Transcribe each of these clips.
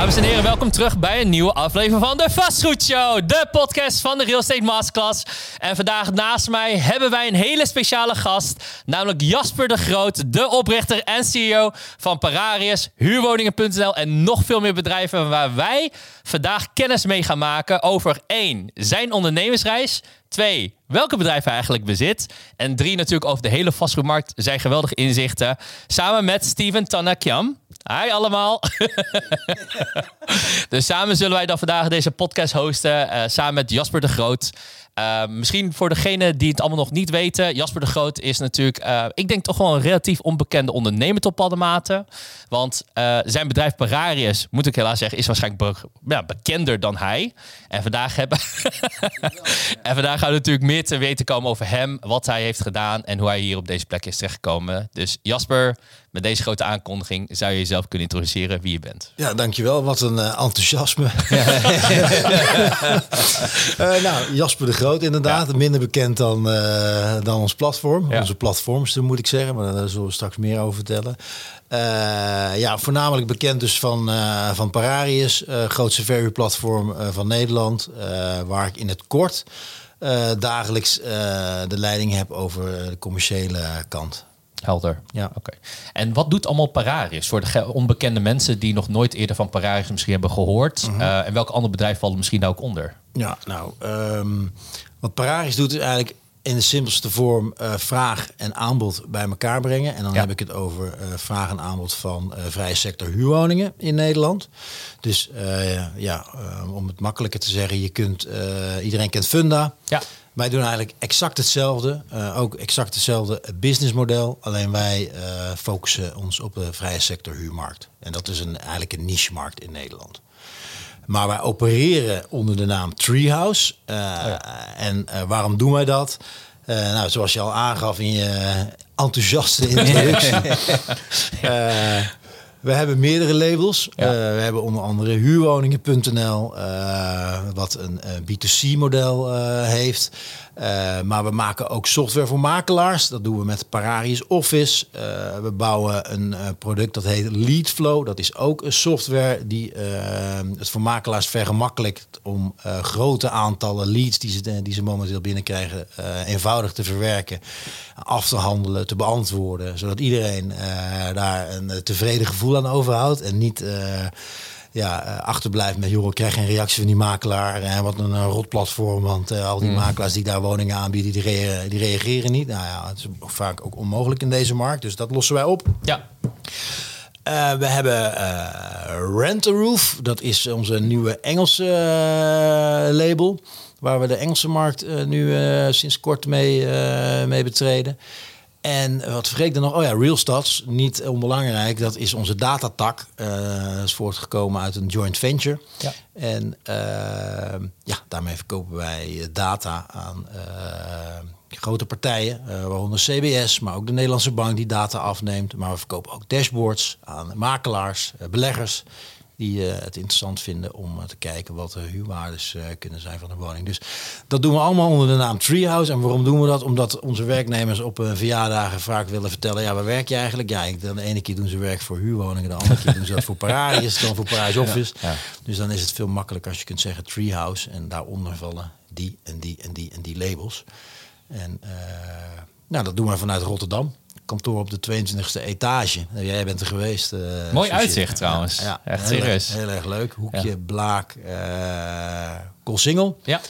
Dames en heren, welkom terug bij een nieuwe aflevering van de Vastgoed Show. De podcast van de Real Estate Masterclass. En vandaag naast mij hebben wij een hele speciale gast. Namelijk Jasper de Groot, de oprichter en CEO van Pararius, huurwoningen.nl en nog veel meer bedrijven waar wij vandaag kennis mee gaan maken over één, zijn ondernemersreis. Twee, welke bedrijven hij eigenlijk bezit. En drie, natuurlijk over de hele vastgoedmarkt zijn geweldige inzichten. Samen met Steven Tanakiam. Hi allemaal. dus samen zullen wij dan vandaag deze podcast hosten. eh, samen met Jasper de Groot. Uh, misschien voor degenen die het allemaal nog niet weten. Jasper de Groot is natuurlijk, uh, ik denk toch wel een relatief onbekende ondernemer tot bepaalde mate. Want uh, zijn bedrijf Pararius, moet ik helaas zeggen, is waarschijnlijk ja, bekender dan hij. En vandaag, hebben en vandaag gaan we natuurlijk meer te weten komen over hem, wat hij heeft gedaan en hoe hij hier op deze plek is terechtgekomen. Dus Jasper, met deze grote aankondiging zou je jezelf kunnen introduceren wie je bent. Ja, dankjewel. Wat een uh, enthousiasme. uh, nou, Jasper de Groot inderdaad. Ja. Minder bekend dan, uh, dan ons platform. Ja. Onze platforms, moet ik zeggen. Maar daar zullen we straks meer over vertellen. ja, voornamelijk bekend dus van, van Pararius. grootste verhuurplatform van Nederland. waar ik in het kort dagelijks de leiding heb over de commerciële kant. Helder. Ja, oké. En wat doet allemaal Pararius voor de onbekende mensen die nog nooit eerder van Pararius misschien hebben gehoord? Mm -hmm. uh, en welk ander bedrijf valt misschien daar ook onder? Ja, nou, um, wat Pararius doet is eigenlijk in de simpelste vorm uh, vraag en aanbod bij elkaar brengen. En dan ja. heb ik het over uh, vraag en aanbod van uh, vrije sector huurwoningen in Nederland. Dus ja, om het makkelijker te zeggen, je kunt, iedereen kent Funda. Ja. Wij doen eigenlijk exact hetzelfde, uh, ook exact hetzelfde businessmodel. Alleen wij uh, focussen ons op de vrije sector huurmarkt. En dat is een, eigenlijk een niche-markt in Nederland. Maar wij opereren onder de naam Treehouse. Uh, oh ja. En waarom doen wij dat? nou, zoals je al aangaf in je enthousiaste introductie. We hebben meerdere labels. Ja. Uh, we hebben onder andere huurwoningen.nl, uh, wat een uh, B2C-model heeft. Maar we maken ook software voor makelaars. Dat doen we met Pararius Office. we bouwen een product dat heet Leadflow. Dat is ook een software die het voor makelaars vergemakkelijkt om grote aantallen leads die ze, die ze momenteel binnenkrijgen eenvoudig te verwerken, af te handelen, te beantwoorden. Zodat iedereen daar een tevreden gevoel aan overhoudt en niet ja, uh, achterblijft met joh, ik krijg geen reactie van die makelaar en wat een uh, rot platform, want al die mm. makelaars die daar woningen aanbieden, die, die reageren niet. Nou ja, het is vaak ook onmogelijk in deze markt, dus dat lossen wij op. Ja. Uh, we hebben uh, Rent a Roof. Dat is onze nieuwe Engelse uh, label. Waar we de Engelse markt nu sinds kort mee, mee betreden. En wat vergeet ik dan nog? Oh ja, RealStats, niet onbelangrijk. Dat is onze datatak. Uh, is voortgekomen uit een joint venture. Ja. En uh, ja, daarmee verkopen wij data aan uh, grote partijen, waaronder CBS, maar ook de Nederlandse bank die data afneemt. Maar we verkopen ook dashboards aan makelaars, beleggers die uh, het interessant vinden om uh, te kijken wat de huurwaardes uh, kunnen zijn van een woning. Dus dat doen we allemaal onder de naam Treehouse. En waarom doen we dat? Omdat onze werknemers op verjaardagen vaak willen vertellen, ja, waar werk je eigenlijk? Ja, ik, de ene keer doen ze werk voor huurwoningen, de andere keer doen ze dat voor Pararius, dan voor Parijs Office. Ja, ja. Dus dan is het veel makkelijker als je kunt zeggen Treehouse en daaronder vallen die en die en die en die labels. En nou, dat doen we vanuit Rotterdam kantoor op de 22e etage. Jij bent er geweest. Uh, Mooi uitzicht trouwens. Ja, ja echt heel serieus. Erg, heel erg leuk. Hoekje, ja. Blaak, uh, Koolsingel. Ja.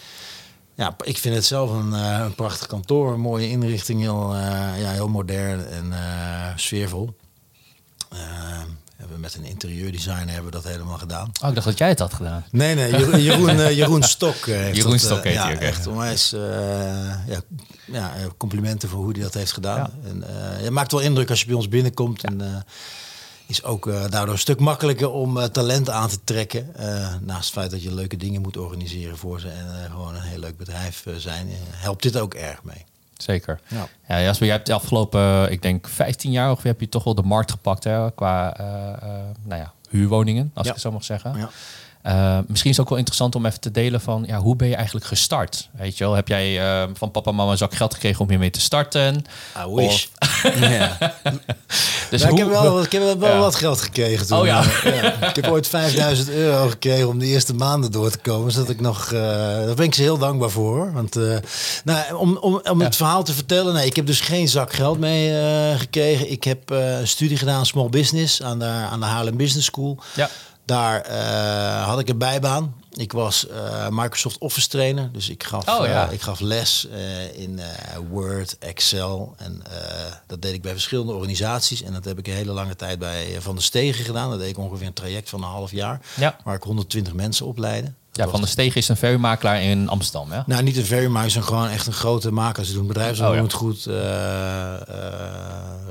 Ja, ik vind het zelf een, uh, een prachtig kantoor. Een mooie inrichting. Heel, ja, heel modern en sfeervol. Hebben met een interieurdesigner hebben we dat helemaal gedaan. Oh, ik dacht dat jij het had gedaan. Nee, nee, Jeroen, Jeroen, Jeroen Stok. heeft Jeroen dat, Stok heet ja, hij ook, echt onwijs ja, ja, complimenten voor hoe hij dat heeft gedaan. Ja. En, uh, je maakt wel indruk als je bij ons binnenkomt. En uh, is ook uh, daardoor een stuk makkelijker om talent aan te trekken. naast het feit dat je leuke dingen moet organiseren voor ze en gewoon een heel leuk bedrijf zijn, helpt dit ook erg mee. Zeker. Ja, ja Jasper, jij hebt de afgelopen, ik denk 15 jaar ongeveer, heb je toch wel de markt gepakt hè, qua nou ja, huurwoningen, als ja. ik het zo mag zeggen. Ja. Uh, misschien is het ook wel interessant om even te delen van ja, hoe ben je eigenlijk gestart? Weet je wel, heb jij uh, van papa en mama een zak geld gekregen om hiermee te starten? I wish. Of, Dus Ja, ik heb wel, ik heb wel Ja. wat geld gekregen toen. Oh ja. eh, ja. Ik heb ooit 5000 euro gekregen om de eerste maanden door te komen. Zodat ik nog, eh, daar ben ik ze heel dankbaar voor. Want eh, nou, om, om, om Ja. het verhaal te vertellen, nee, ik heb dus geen zak geld mee eh, gekregen. Ik heb eh, een studie gedaan, small business, aan de, aan de Haarlem Business School. Ja. Daar eh, had ik een bijbaan. Ik was eh, Microsoft Office trainer, dus ik gaf, Oh, ja. eh, ik gaf les in Word, Excel. En dat deed ik bij verschillende organisaties. En dat heb ik een hele lange tijd bij Van der Stegen gedaan. Dat deed ik ongeveer een traject van een half jaar. Ja. Waar ik 120 mensen opleidde. Ja, Van der Steeg is een verhuurmakelaar in Amsterdam, ja? Nou, niet een very, maar ze zijn gewoon echt een grote maker. Ze doen bedrijfswoningen Oh, ja. goed, eh,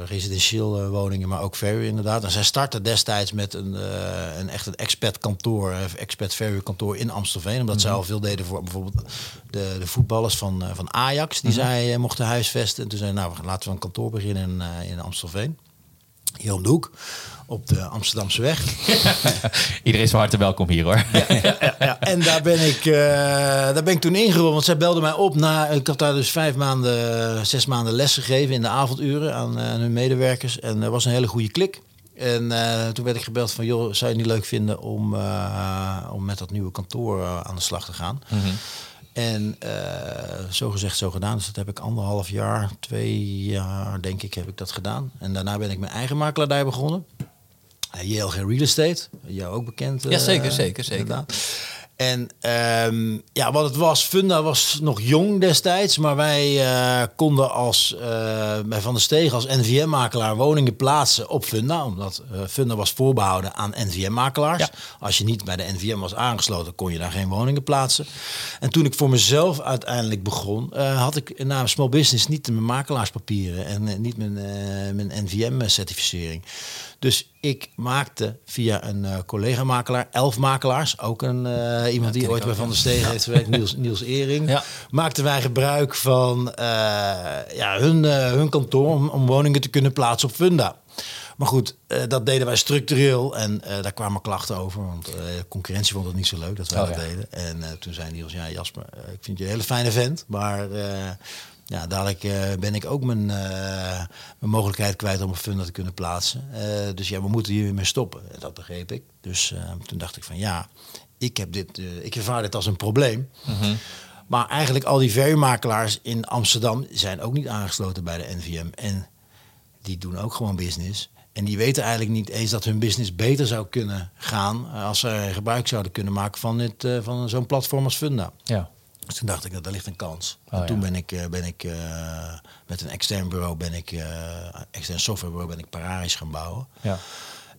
residentieel eh, woningen, maar ook verhuur inderdaad. En zij startte destijds met een, eh, een echt een expat kantoor, expat verhuurkantoor in Amstelveen. Omdat Mhm. zij al veel deden voor bijvoorbeeld de, de voetballers van, van Ajax. Die Mhm. zij zij mochten huisvesten. En toen zei nou, laten we een kantoor beginnen in, in Amstelveen. Hier om de hoek, op de Amsterdamse weg. Iedereen is van harte welkom hier, hoor. ja, en daar ben ik, eh, daar ben ik toen ingerold. Want zij belde mij op. Na, ik had daar dus vijf maanden, zes maanden les gegeven in de avonduren aan, eh, aan hun medewerkers. En er was een hele goede klik. En eh, toen werd ik gebeld van, joh, zou je het niet leuk vinden om, om met dat nieuwe kantoor aan de slag te gaan? En eh, zo gezegd, zo gedaan. Dus dat heb ik anderhalf jaar, twee jaar denk ik, heb ik dat gedaan. En daarna ben ik mijn eigen makelaardij begonnen. Uh, JLG Real Estate, jou ook bekend. Ja, eh, zeker, zeker, zeker. inderdaad. En ehm, ja, wat het was, Funda was nog jong destijds, maar wij eh, konden als eh, bij Van der Steeg als NVM-makelaar woningen plaatsen op Funda, omdat eh, Funda was voorbehouden aan NVM-makelaars. Ja. Als je niet bij de NVM was aangesloten, kon je daar geen woningen plaatsen. En toen ik voor mezelf uiteindelijk begon, eh, had ik na Small Business niet mijn makelaarspapieren en eh, niet mijn, eh, mijn NVM-certificering. Dus ik maakte via een eh, collega-makelaar, elf makelaars, ook een, eh, iemand die ooit bij Van der Stegen heeft gewerkt, Niels, Niels Ering. Ja. Maakten wij gebruik van eh, ja, hun, hun kantoor om, om woningen te kunnen plaatsen op Funda. Maar goed, dat deden wij structureel en daar kwamen klachten over. Want de concurrentie vond het niet zo leuk dat wij Oh, dat ja. deden. En toen zei Niels, ja Jasper, ik vind je een hele fijne vent. Maar ja, dadelijk eh, ben ik ook mijn, eh, mijn mogelijkheid kwijt om een funda te kunnen plaatsen. Eh, dus ja, we moeten hier mee stoppen. En Dat begreep ik. Dus toen dacht ik van ja, ik, heb dit, ik ervaar dit als een probleem. Maar eigenlijk al die verhuurmakelaars in Amsterdam zijn ook niet aangesloten bij de NVM. En die doen ook gewoon business. En die weten eigenlijk niet eens dat hun business beter zou kunnen gaan als ze gebruik zouden kunnen maken van, dit, van zo'n platform als Funda. Ja. Dus toen dacht ik dat er ligt een kans. Oh, en toen ja. ben ik, eh, ben ik eh, met een extern bureau, ben ik, eh extern softwarebureau, ben ik Pararis gaan bouwen. Ja.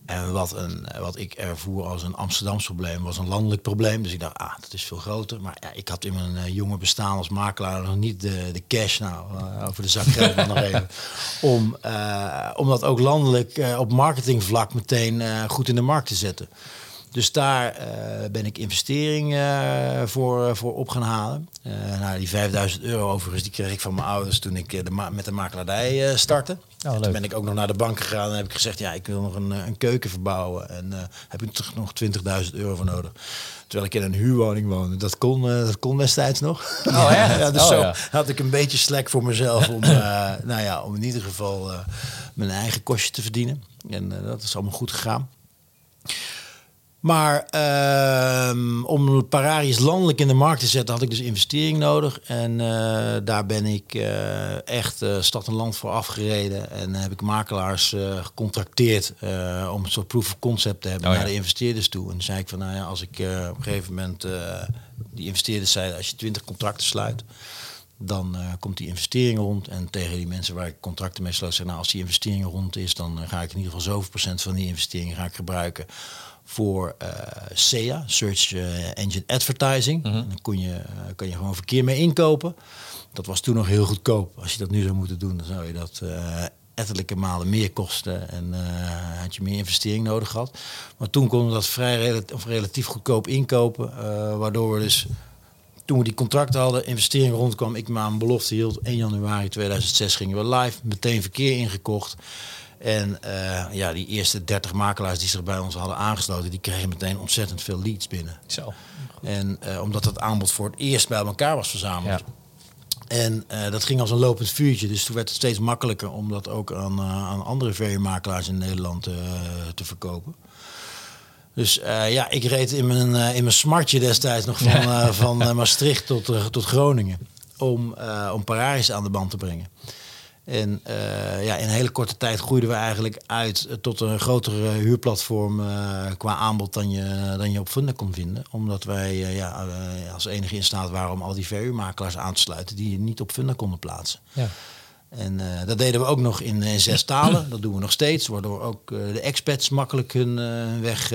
En wat, een, wat ik ervoer als een Amsterdams probleem was een landelijk probleem. Dus ik dacht, ah, dat is veel groter. Maar ja, ik had in mijn jonge bestaan als makelaar nog niet de, de cash, nou, over de zak geld nog even. Om, om dat ook landelijk op marketingvlak meteen goed in de markt te zetten. Dus daar eh, ben ik investering eh, voor, voor op gaan halen. Eh, nou, die 5000 euro overigens, die kreeg ik van mijn ouders toen ik eh, de met de makelaardij eh, startte. Leuk. toen ben ik ook nog naar de bank gegaan en heb ik gezegd, ja, ik wil nog een, eh, een keuken verbouwen. En eh, heb ik toch nog 20.000 euro voor nodig. Terwijl ik in een huurwoning woonde. Dat kon, eh, dat kon destijds nog. Oh, ja, dus Oh, zo ja. had ik een beetje slack voor mezelf om, eh, nou ja, om in ieder geval eh, mijn eigen kostje te verdienen. En eh, dat is allemaal goed gegaan. Maar ehm, om Pararis landelijk in de markt te zetten, had ik dus investering nodig. En eh, daar ben ik eh, echt eh, stad en land voor afgereden. En heb ik makelaars gecontracteerd om een soort proof of concept te hebben Oh, ja. naar de investeerders toe. En toen zei ik van, nou ja, als ik op een gegeven moment, die investeerders zeiden, als je 20 contracten sluit, dan komt die investering rond. En tegen die mensen waar ik contracten mee sluit, zeg nou, als die investering rond is, dan ga ik in ieder geval zoveel procent van die investering ga ik gebruiken voor eh SEA, Search eh, Engine Advertising. Mhm. Dan kon je, eh, kan je gewoon verkeer mee inkopen. Dat was toen nog heel goedkoop. Als je dat nu zou moeten doen, dan zou je dat ettelijke malen meer kosten en had je meer investering nodig gehad. Maar toen konden we dat vrij relatief, of relatief goedkoop inkopen, waardoor we dus toen we die contracten hadden, investering rondkwam, ik me aan een belofte hield. 1 januari 2006 gingen we live, meteen verkeer ingekocht. En eh, ja, die eerste 30 makelaars die zich bij ons hadden aangesloten, die kregen meteen ontzettend veel leads binnen. Zo. En eh, omdat het aanbod voor het eerst bij elkaar was verzameld. Ja. En eh, dat ging als een lopend vuurtje. Dus toen werd het steeds makkelijker om dat ook aan, aan andere verhuurmakelaars in Nederland te verkopen. Dus ja, ik reed in mijn, in mijn smartje destijds nog van, van Maastricht tot, tot Groningen. Om, om Pararis aan de band te brengen. En eh, ja, in een hele korte tijd groeiden we eigenlijk uit eh, tot een grotere huurplatform eh, qua aanbod dan je, dan je op Funda kon vinden. Omdat wij eh, ja, als enige in staat waren om al die verhuurmakelaars aan te sluiten die je niet op Funda konden plaatsen. Ja. En eh, dat deden we ook nog in, in zes talen. Dat doen we nog steeds, waardoor ook de expats makkelijk hun weg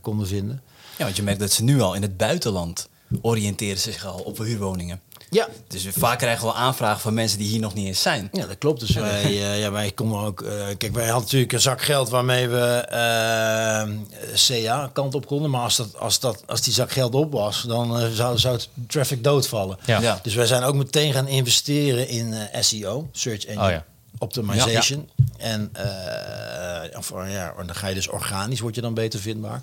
konden vinden. Ja, want je merkt dat ze nu al in het buitenland oriënteren ze zich al op huurwoningen. Ja, Dus vaak krijgen we aanvragen van mensen die hier nog niet eens zijn. Ja, dat klopt. Dus wij, eh, ja, wij konden ook. eh, kijk, wij hadden natuurlijk een zak geld waarmee we eh, CA kant op konden. Maar als, dat, als, dat, als die zak geld op was, dan eh, zou, zou het traffic doodvallen. Ja. Ja. Dus wij zijn ook meteen gaan investeren in eh, SEO, Search Engine Oh ja. Optimization. En, eh, of, ja, en dan ga je dus organisch, word je dan beter vindbaar.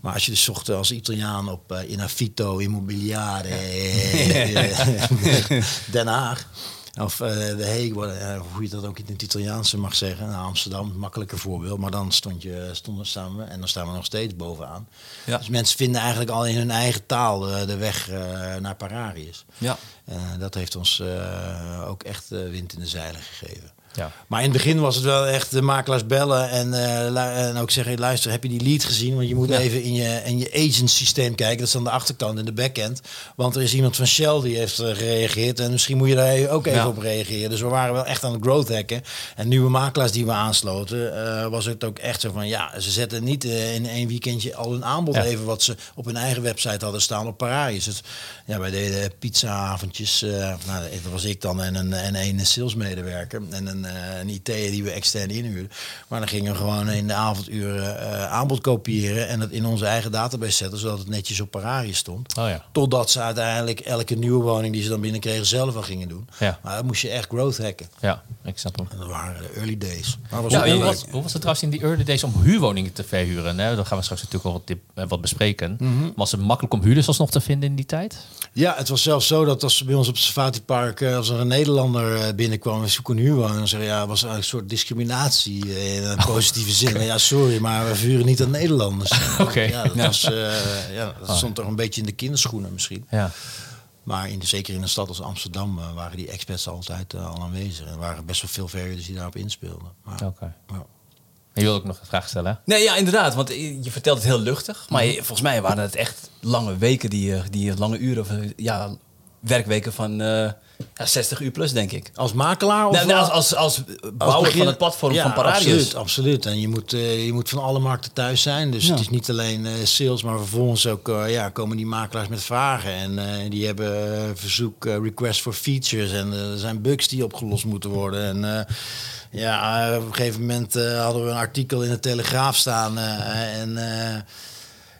Maar als je dus zocht als Italiaan op eh, in Avito, Immobiliare, Den Haag. Of eh, de eh, hoe je dat ook in het Italiaanse mag zeggen. Nou, Amsterdam, makkelijker voorbeeld. Maar dan stond je, stonden we en dan staan we nog steeds bovenaan. Ja. Dus mensen vinden eigenlijk al in hun eigen taal de weg naar Pararius. Ja. Dat heeft ons ook echt wind in de zeilen gegeven. Ja. Maar in het begin was het wel echt de makelaars bellen en, eh, en ook zeggen, luister, heb je die lead gezien? Want je moet Ja. even in je, in je agent systeem kijken. Dat is aan de achterkant in de backend. Want er is iemand van Shell die heeft eh, gereageerd. En misschien moet je daar ook even Ja. op reageren. Dus we waren wel echt aan het growth hacken. En nieuwe makelaars die we aansloten, eh, was het ook echt zo van, ja, ze zetten niet in één weekendje al hun aanbod even wat ze op hun eigen website hadden staan op Pararius. Het, ja, wij deden pizzaavondjes. nou, dat was ik dan en een, en een salesmedewerker en een, eh, een IT die we extern inhuurden. Maar dan gingen we gewoon in de avonduren eh, aanbod kopiëren en het in onze eigen database zetten, zodat het netjes op Pararius stond. Oh ja. Totdat ze uiteindelijk elke nieuwe woning die ze dan binnenkregen zelf al gingen doen. Ja. Maar dan moest je echt growth hacken. Ja, ik snap hem. En dat waren de early days. Maar was Ja, hoe, was, hoe was het trouwens in die early days om huurwoningen te verhuren? Hè? Dan gaan we straks natuurlijk wel wat, tip, eh, wat bespreken. Was het makkelijk om huurders alsnog te vinden in die tijd? Ja, het was zelfs zo dat als bij ons op het Park, als er een Nederlander binnenkwam en zoek een huurwoning, zeggen ja, was een soort discriminatie eh, in een positieve zin. Maar ja, sorry, maar we vuren niet aan Nederlanders. Oké. Ja, dat, Ja. Was, eh, ja, dat stond toch een beetje in de kinderschoenen misschien. Ja. Maar in, zeker in een stad als Amsterdam eh, waren die experts altijd al aanwezig. En er waren best wel veel verhuurders die daarop inspeelden. Maar, Oké. ja. Je wil ook nog een vraag stellen? Nee, ja, inderdaad. Want je vertelt het heel luchtig. Maar je- volgens mij waren het echt lange weken, die, die lange uren, of ja, werkweken van eh, ja, 60 uur plus, denk ik. Als makelaar of Nou, nou, als, als, als Als bouwer begin- van het platform ja, van Paradius. Absoluut, absoluut. En je moet, eh, je moet van alle markten thuis zijn. Dus Ja. het is niet alleen eh, sales, maar vervolgens ook eh, ja, komen die makelaars met vragen. En die hebben verzoek, request for features. En er zijn bugs die opgelost moeten worden. En ja, op een gegeven moment hadden we een artikel in de Telegraaf staan. en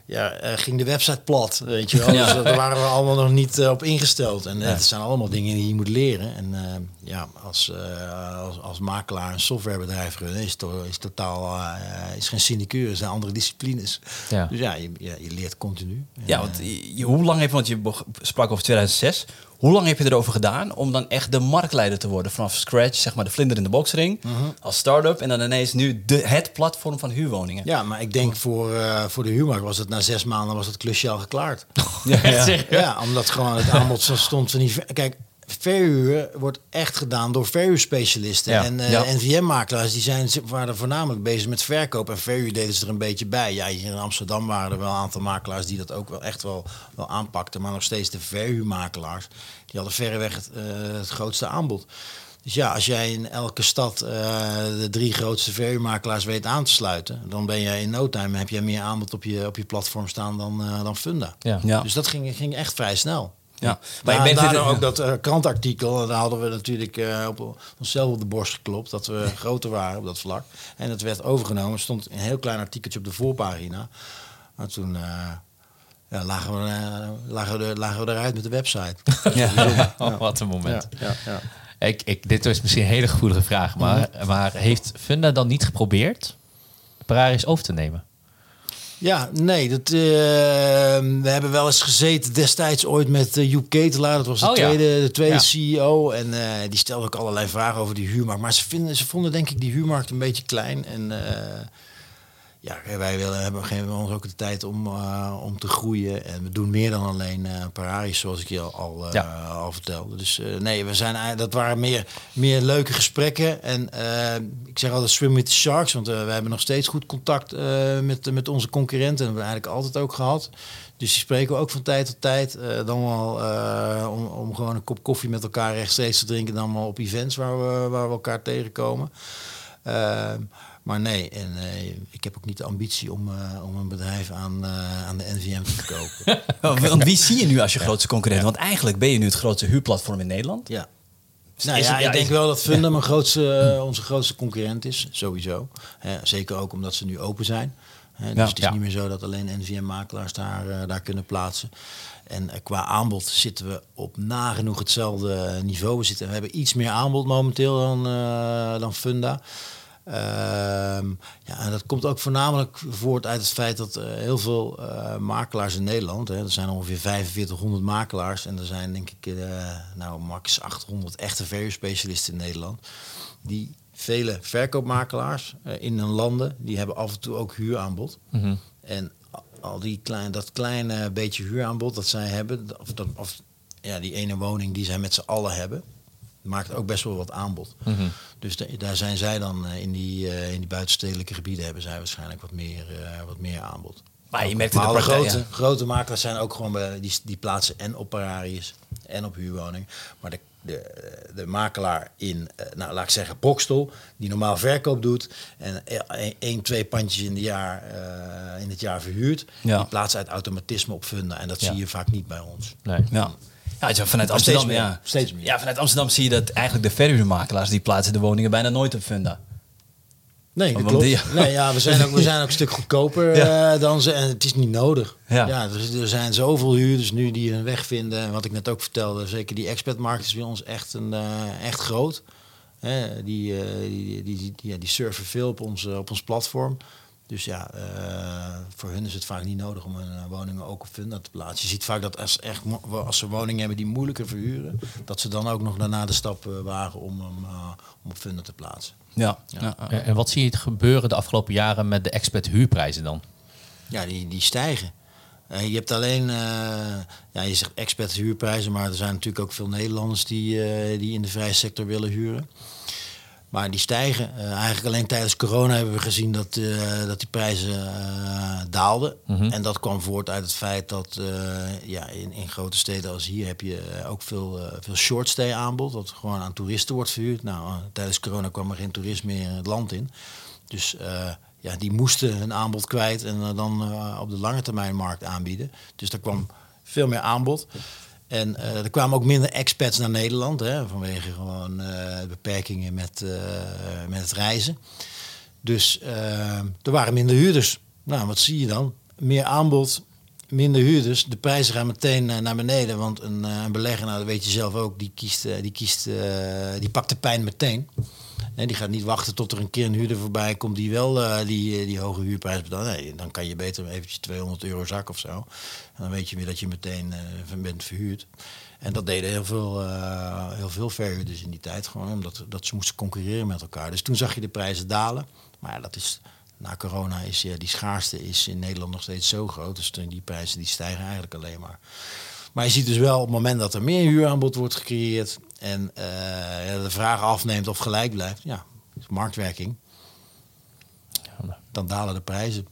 ja, eh, ging de website plat, weet je wel. Ja. Dus daar waren we allemaal nog niet eh, op ingesteld. En het zijn allemaal dingen die je moet leren. En eh, ja, als, eh, als, als makelaar een softwarebedrijf runnen is, to, is totaal eh, is geen sinecure, zijn andere disciplines. Ja. Dus ja, je, ja, je leert continu. Ja, want je- hoe lang je, want je sprak over 2006. Hoe lang heb je erover gedaan om dan echt de marktleider te worden? Vanaf scratch, zeg maar de vlinder in de boxring, als start-up. En dan ineens nu de, het platform van huurwoningen. Ja, maar ik denk voor, eh, voor de huurmarkt was het na zes maanden was het klusje al geklaard. Ja, ja. Omdat gewoon het aanbod stond ver- Kijk, verhuur wordt echt gedaan door verhuurspecialisten. Ja. En eh Ja. NVM-makelaars die zijn, waren voornamelijk bezig met verkoop. En verhuur deden ze er een beetje bij. Ja, hier in Amsterdam waren er wel een aantal makelaars die dat ook wel echt wel, wel aanpakten. Maar nog steeds de verhuurmakelaars, die hadden verreweg het, eh, het grootste aanbod. Dus ja, als jij in elke stad eh, de drie grootste verhuurmakelaars weet aan te sluiten, dan ben je in no time heb je meer aanbod op je, op je platform staan dan, eh, dan Funda. Ja. Ja. Dus dat ging, ging echt vrij snel. Ja. Maar je bent dit- ook dat eh, krantartikel, daar hadden we natuurlijk eh, op onszelf op de borst geklopt dat we groter waren op dat vlak. En het werd overgenomen. Er stond een heel klein artikeltje op de voorpagina. Maar toen eh, ja, lagen, we, lagen, we lagen we eruit met de website. Ja. Oh, wat een moment. ja, ja. Ik, ik, dit is misschien een hele gevoelige vraag, maar, maar heeft Funda dan niet geprobeerd Pararis over te nemen? Ja, nee, dat, eh, we hebben wel eens gezeten destijds ooit met uh, Joep Ketelaar. Dat was de Oh, ja. tweede, de tweede Ja. CEO. En eh, die stelde ook allerlei vragen over die huurmarkt. Maar ze, vinden, ze vonden denk ik die huurmarkt een beetje klein. En eh, ja, wij willen, hebben, geven ons ook de tijd om, eh, om te groeien. En we doen meer dan alleen eh Pararis, zoals ik je al, al, eh, al vertelde. Dus nee, we zijn, dat waren meer, meer leuke gesprekken. En ik zeg altijd swim with the sharks, want we hebben nog steeds goed contact met, met onze concurrenten. En dat hebben we eigenlijk altijd ook gehad. Dus die spreken we ook van tijd tot tijd. dan wel om, om gewoon een kop koffie met elkaar rechtstreeks te drinken. Dan wel op events waar we, waar we elkaar tegenkomen. Maar nee, en eh, ik heb ook niet de ambitie om, eh, om een bedrijf aan, eh, aan de NVM te verkopen. Want wie zie je nu als je grootste concurrent? Want eigenlijk ben je nu het grootste huurplatform in Nederland. Ja. Nou ja, het- ja, ik denk wel dat Funda mijn grootste, onze grootste concurrent is, sowieso. Hè, zeker ook omdat ze nu open zijn. Hè, dus Ja. het is Ja. niet meer zo dat alleen NVM-makelaars daar, daar kunnen plaatsen. En qua aanbod zitten we op nagenoeg hetzelfde niveau. We, zitten, we hebben iets meer aanbod momenteel dan, eh, dan Funda. Ehm, ja, en dat komt ook voornamelijk voort uit het feit dat eh, heel veel eh, makelaars in Nederland, hè, er zijn ongeveer 4500 makelaars en er zijn denk ik eh, nou max 800 echte verhuurspecialisten in Nederland, die vele verkoopmakelaars in hun landen, die hebben af en toe ook huuraanbod. Mhm. En al die klein, dat kleine beetje huuraanbod dat zij hebben, of, dat, of ja, die ene woning die zij met z'n allen hebben, maakt ook best wel wat aanbod. Mhm. Dus da- daar zijn zij dan eh, in die, eh, in die buitenstedelijke gebieden hebben zij waarschijnlijk wat meer, eh, wat meer aanbod. Maar je merkt de praktijk, grote, ja. grote makelaars zijn ook gewoon bij, die, die plaatsen en op Pararius en op huurwoningen. Maar de, de, de makelaar in, nou laat ik zeggen, Bokstel, die normaal verkoop doet en eh, één, één, twee pandjes in, de jaar, eh, in het jaar verhuurt, Ja. die plaatsen uit automatisme op Funda. En dat Ja. zie je vaak niet bij ons. Nee. Ja. Ja, vanuit Amsterdam, meer, ja. steeds meer. Ja, vanuit Amsterdam zie je dat eigenlijk de verhuurmakelaars die plaatsen de woningen bijna nooit op Funda. Nee, dat klopt. die- Nee, ja, we, zijn ook, we zijn ook een stuk goedkoper Ja. eh, dan ze. En het is niet nodig. Ja. Ja. er, er zijn zoveel huurders nu die een weg vinden. En wat ik net ook vertelde, zeker die expertmarkt is bij ons echt, een, eh, echt groot. Die, eh, die, die, die, ja, die surfen veel op ons, op ons platform. Dus ja, eh, voor hun is het vaak niet nodig om hun eh, woningen ook op Funda te plaatsen. Je ziet vaak dat als, echt, als ze woningen hebben die moeilijker verhuren, dat ze dan ook nog daarna de stap eh, wagen om hem om op Funda te plaatsen. Ja. ja. En en wat zie je gebeuren de afgelopen jaren met de expert huurprijzen dan? Ja, die, die stijgen. Eh, je hebt alleen, eh, ja, je zegt expert huurprijzen, maar er zijn natuurlijk ook veel Nederlanders die, eh, die in de vrije sector willen huren. Maar die stijgen. Eh, eigenlijk alleen tijdens corona hebben we gezien dat, eh, dat die prijzen eh, daalden. En dat kwam voort uit het feit dat ja, in, in grote steden als hier heb je ook veel, veel short stay aanbod. Dat gewoon aan toeristen wordt verhuurd. Nou, tijdens corona kwam er geen toerist meer het land in. Dus ja, die moesten hun aanbod kwijt en dan op de lange termijn markt aanbieden. Dus er kwam veel meer aanbod. En eh, er kwamen ook minder expats naar Nederland, hè, vanwege gewoon eh, beperkingen met, eh, met het reizen. Dus er waren minder huurders. Nou, wat zie je dan? Meer aanbod, minder huurders. De prijzen gaan meteen naar beneden. Want een, een belegger, nou, dat weet je zelf ook, die, kiest, die, kiest, die pakt de pijn meteen. En die gaat niet wachten tot er een keer een huurder voorbij komt die wel eh, die, eh, die hoge huurprijs betaalt. Nee, dan kan je beter eventjes 200 euro zak of zo. En dan weet je weer dat je meteen eh, bent verhuurd. En dat deden heel veel, heel veel verhuurders in die tijd. Gewoon omdat dat ze moesten concurreren met elkaar. Dus toen zag je de prijzen dalen. Maar dat is, na corona is die schaarste is in Nederland nog steeds zo groot. Dus die prijzen die stijgen eigenlijk alleen maar. Maar je ziet dus wel op het moment dat er meer huuraanbod wordt gecreëerd en eh, ja, de vraag afneemt of gelijk blijft, ja, is marktwerking, dan dalen de prijzen.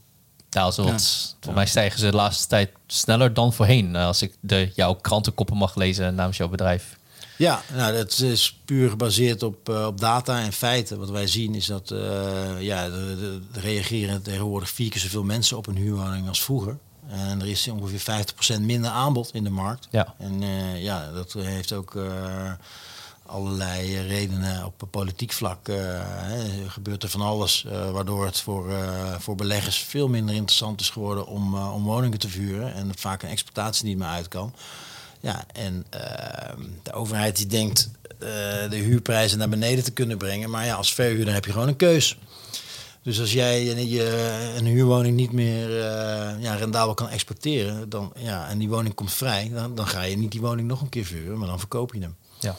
Ja, wat, voor mij stijgen ze de laatste tijd sneller dan voorheen. eh, Als ik de, jouw krantenkoppen mag lezen namens jouw bedrijf. Ja, nou, dat is puur gebaseerd op, eh, op data en feiten. Wat wij zien is dat eh, ja, er reageren tegenwoordig vier keer zoveel mensen op een huurwoning als vroeger. En er is ongeveer 50% minder aanbod in de markt. Ja. En eh, ja, dat heeft ook eh, allerlei redenen op politiek vlak. eh, hè, gebeurt er van alles, waardoor het voor, voor beleggers veel minder interessant is geworden om, om woningen te vuren. En vaak een exploitatie niet meer uit kan. Ja, en de overheid die denkt de huurprijzen naar beneden te kunnen brengen. Maar ja, als verhuurder heb je gewoon een keus. Dus als jij je, een huurwoning niet meer eh, ja, rendabel kan exporteren, dan, ja, en die woning komt vrij, dan, dan ga je niet die woning nog een keer verhuren, maar dan verkoop je hem. Ja.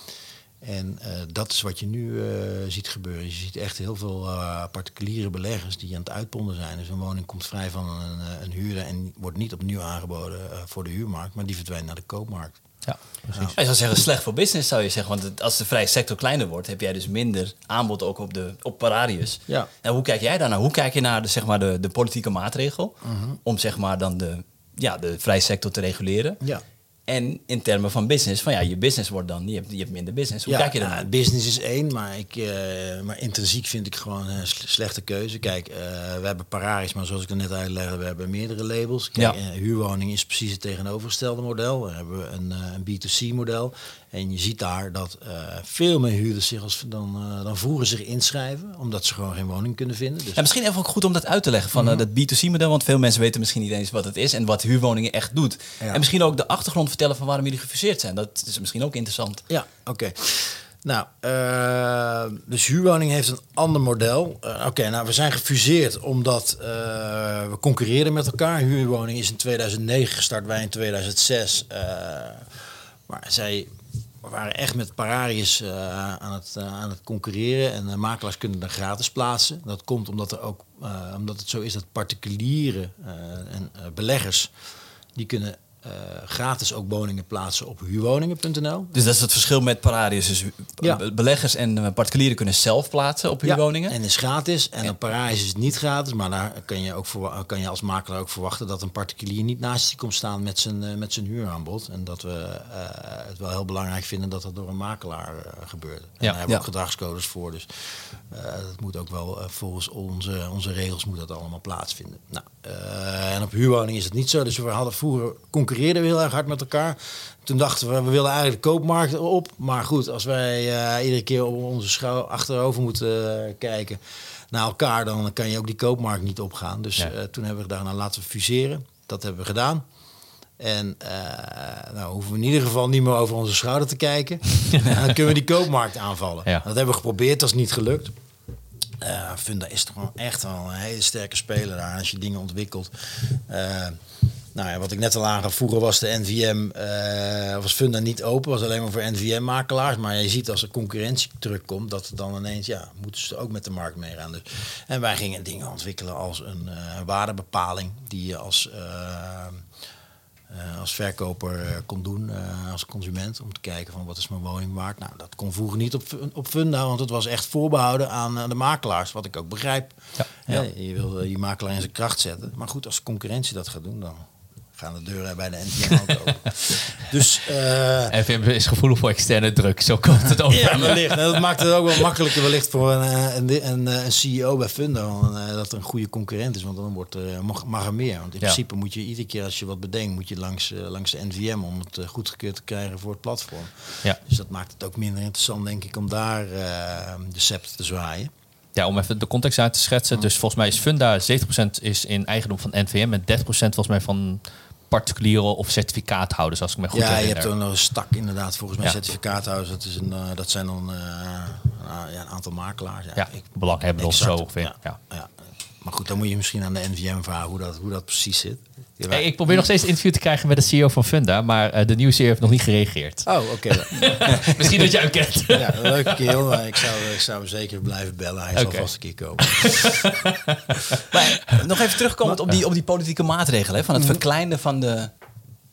En eh, dat is wat je nu eh, ziet gebeuren. Je ziet echt heel veel particuliere beleggers die aan het uitponden zijn. Dus een woning komt vrij van een, een huurder en wordt niet opnieuw aangeboden voor de huurmarkt, maar die verdwijnt naar de koopmarkt. Ja, precies. Je zou zeggen slecht voor business zou je zeggen. Want het- als de vrije sector kleiner wordt, heb jij dus minder aanbod ook op, de, op Pararius. Ja. En hoe kijk jij daarnaar? Hoe kijk je naar de, zeg maar, de, de politieke maatregel Mhm. om zeg maar, dan de, ja, de vrije sector te reguleren? Ja. En in termen van business, van ja, je business wordt dan, je hebt, je hebt minder business. Hoe kijk je nou, daarnaar? business is één, maar, ik, eh, maar intrinsiek vind ik gewoon een sle- slechte keuze. Kijk, eh, we hebben Pararis, maar zoals ik er net uitlegde, we hebben meerdere labels. Kijk, Ja. eh, huurwoning is precies het tegenovergestelde model. We hebben een, een B2C model. En je ziet daar dat eh, veel meer huurders zich als, dan, eh, dan vroeger zich inschrijven, omdat ze gewoon geen woning kunnen vinden. Dus Ja, misschien even ook goed om dat uit te leggen van Mhm. eh, dat B2C-model, want veel mensen weten misschien niet eens wat het is en wat huurwoningen echt doet. Ja. En misschien ook de achtergrond vertellen van waarom jullie gefuseerd zijn. Dat is misschien ook interessant. Ja, oké. Nou, dus huurwoning heeft een ander model. Oké, nou, we zijn gefuseerd omdat we concurreerden met elkaar. Huurwoning is in 2009 gestart, wij in 2006. eh, maar zij waren echt met Pararius eh, aan, het, eh, aan het concurreren. En de makelaars kunnen dan gratis plaatsen. Dat komt omdat, er ook, eh, omdat het zo is dat particuliere eh, en eh, beleggers... die kunnen eh, gratis ook woningen plaatsen op huurwoningen.nl. Dus dat is het verschil met Pararius. Dus Ja. be- beleggers en eh, particulieren kunnen zelf plaatsen op Ja, huurwoningen. en is gratis. En op Parijs is het niet gratis. Maar daar kan je, ook verwa- kan je als makelaar ook verwachten dat een particulier niet naast je komt staan met zijn, eh, met zijn huuraanbod. En dat we het wel heel belangrijk vinden dat dat door een makelaar gebeurt. En daar hebben we Ja. ook gedragscodes voor. Dus dat moet ook wel volgens onze, onze regels moet dat allemaal plaatsvinden. Nou, en op huurwoning is het niet zo. Dus we hadden vroeger concurreerden we heel erg hard met elkaar. Toen dachten we, we willen eigenlijk de koopmarkt op. Maar goed, als wij eh, iedere keer op onze schouw achterover moeten eh, kijken naar elkaar, dan kan je ook die koopmarkt niet opgaan. Dus Ja. eh, toen hebben we gedacht, nou laten we fuseren. Dat hebben we gedaan. En eh, nou hoeven we in ieder geval niet meer over onze schouder te kijken. En dan kunnen we die koopmarkt aanvallen. Ja. Dat hebben we geprobeerd, dat is niet gelukt. Eh Funda is toch wel echt wel een hele sterke speler daar als je dingen ontwikkelt. Nou ja, wat ik net al aangaf, vroeger was de NVM, eh, was Funda niet open, was alleen maar voor NVM-makelaars. Maar je ziet als er concurrentie terugkomt, dat dan ineens, ja, moeten ze ook met de markt meegaan. Dus, en wij gingen dingen ontwikkelen als een eh, waardebepaling die je als... eh, als verkoper kon doen als consument om te kijken van wat is mijn woning waard. Nou, dat kon vroeger niet op, op Funda, want het was echt voorbehouden aan de makelaars, wat ik ook begrijp. Ja. Hè, je wil je makelaar in zijn kracht zetten. Maar goed, als concurrentie dat gaat doen, dan gaan de deuren bij de NVM ook open. Dus eh, NVM is gevoelig voor externe druk. Zo komt het over. ja, wellicht. Nou, dat maakt het ook wel makkelijker wellicht voor een, eh, een, een, een CEO bij eh, dat er een goede concurrent is, want dan wordt er, mag, mag er meer. Want in Ja. principe moet je iedere keer als je wat bedenkt, moet je langs, eh, langs de NVM om het eh, goedgekeurd te krijgen voor het platform. Ja. Dus dat maakt het ook minder interessant, denk ik, om daar eh, de scepter te zwaaien. Ja, om even de context uit te schetsen. Dus volgens mij is Funda 70% is in eigendom van NVM en 30% volgens mij van particulieren of certificaathouders, als ik me goed ja, je herinner. hebt ook nog een stak inderdaad, volgens mij Ja. certificaathouders. Dat, is een, eh, dat zijn dan eh, nou, ja, een aantal makelaars. Ja, ik- belanghebbenden of zo ongeveer. Ja, Ja. Maar goed, dan moet je misschien aan de NVM vragen hoe dat, hoe dat precies zit. Hey, ik probeer nog steeds een interview te krijgen met de CEO van Funda, maar eh, de nieuwe CEO heeft nog niet gereageerd. Oh, oké. Misschien dat jij hem kent. ja, leuke kerel. maar Ik zou, ik zou hem zeker blijven bellen. Hij zal vast een keer komen. Maar nog even terugkomend op die, op die politieke maatregelen. Hè, van het verkleinen van de,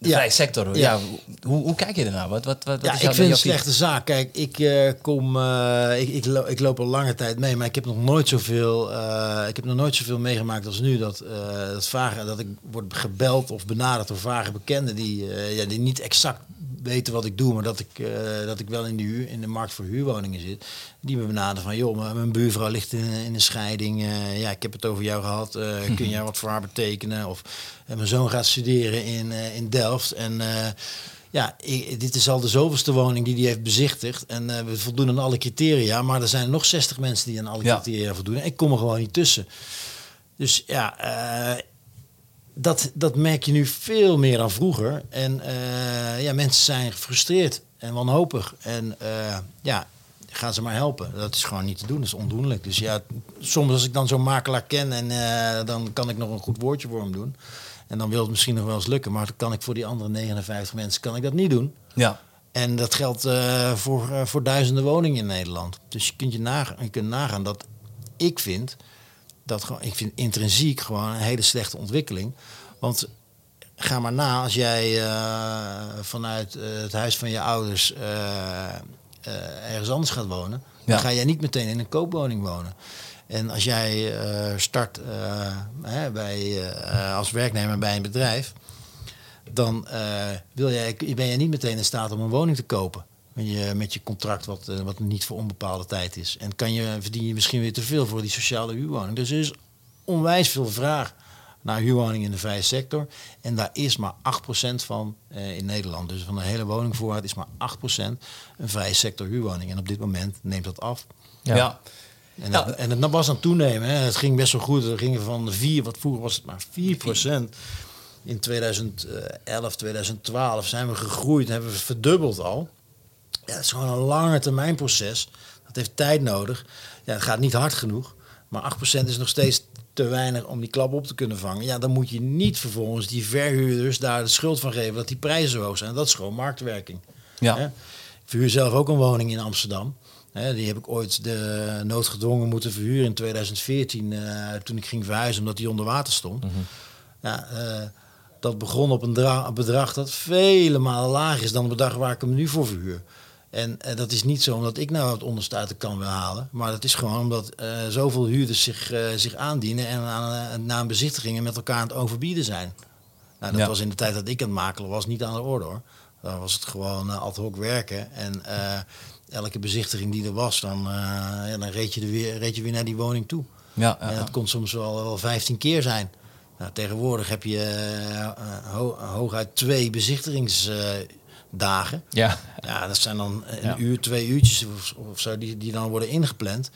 de. Ja. vrije sector. Ja. hoe, hoe kijk je ernaar? Wat, wat, wat, Ja, is ik vind het een slechte zaak. Kijk, ik eh, kom, eh, ik, ik, lo- ik loop al lange tijd mee, maar ik heb nog nooit zoveel, eh, ik heb nog nooit zoveel meegemaakt als nu dat, dat vragen, dat ik word gebeld of benaderd door vage bekenden die, ja, die niet exact weten wat ik doe, maar dat ik, eh, dat ik wel in de, huur, in de markt voor huurwoningen zit. Die me benaderen van, joh, mijn- mijn buurvrouw ligt in, in een scheiding. eh, ja, ik heb het over jou gehad. eh, kun jij wat voor haar betekenen? Of mijn zoon gaat studeren in, in Delft. En ja, ik- dit is al de zoveelste woning die hij heeft bezichtigd. En we voldoen aan alle criteria. Maar er zijn nog 60 mensen die aan alle Ja. criteria voldoen. En ik kom er gewoon niet tussen. Dus ja, dat, dat merk je nu veel meer dan vroeger. En eh, ja, mensen zijn gefrustreerd en wanhopig. En eh, ja, ga ze maar helpen. Dat is gewoon niet te doen, dat is ondoenlijk. Dus ja, soms als ik dan zo'n makelaar ken en eh, dan kan ik nog een goed woordje voor hem doen. En dan wil het misschien nog wel eens lukken, maar dan kan ik voor die andere 59 mensen kan ik dat niet doen. Ja. En dat geldt voor, voor duizenden woningen in Nederland. Dus je kunt, je, nagaan, je kunt nagaan dat ik vind dat gewoon, ik vind intrinsiek gewoon een hele slechte ontwikkeling. Want ga maar na als jij eh, vanuit eh, het huis van je ouders eh, ergens anders gaat wonen, Ja. dan ga jij niet meteen in een koopwoning wonen. En als jij start hè, bij, als werknemer bij een bedrijf, dan wil jij, ben je niet meteen in staat om een woning te kopen. Met je, met je contract wat, eh, wat niet voor onbepaalde tijd is. En kan je, verdien je misschien weer te veel voor die sociale huurwoning. Dus er is onwijs veel vraag naar huurwoningen in de vrije sector. En daar is maar 8% van eh, in Nederland. Dus van de hele woningvoorraad is maar 8% een vrije sector huurwoning. En op dit moment neemt dat af. Ja. Ja. En, Ja. en het was aan het toenemen. Hè. Het ging best wel goed. We gingen van de 4, wat vroeger was het maar 4% In 2011, 2012 zijn we gegroeid, hebben we verdubbeld al. Ja, het is gewoon een lange termijn proces. Dat heeft tijd nodig. Ja, het gaat niet hard genoeg. Maar 8% is nog steeds te weinig om die klap op te kunnen vangen. Ja, dan moet je niet vervolgens die verhuurders daar de schuld van geven dat die prijzen zo hoog zijn. Dat is gewoon marktwerking. Ja. Ik verhuur zelf ook een woning in Amsterdam. Die heb ik ooit de noodgedwongen moeten verhuren in 2014 eh, toen ik ging verhuizen omdat die onder water stond. Ja, eh, dat begon op een, dra- een bedrag dat vele malen lager is dan het bedrag waar ik hem nu voor verhuur. En eh, dat is niet zo omdat ik nou het onderste uit de kan wil halen. Maar dat is gewoon omdat eh, zoveel huurders zich, eh, zich aandienen en aan, na een bezichtiging en met elkaar aan het overbieden zijn. Nou, dat Ja. was in de tijd dat ik aan het makelen was niet aan de orde hoor. Dan was het gewoon ad hoc werken. En elke bezichtiging die er was, dan, ja, dan reed, je er weer, reed je weer naar die woning toe. Ja, En dat kon soms wel, wel 15 keer zijn. Nou, tegenwoordig heb je eh, ho- hooguit twee bezichtigingsdagen. Ja. ja, dat zijn dan een Ja. uur, twee uurtjes of, of zo die, die dan worden ingepland.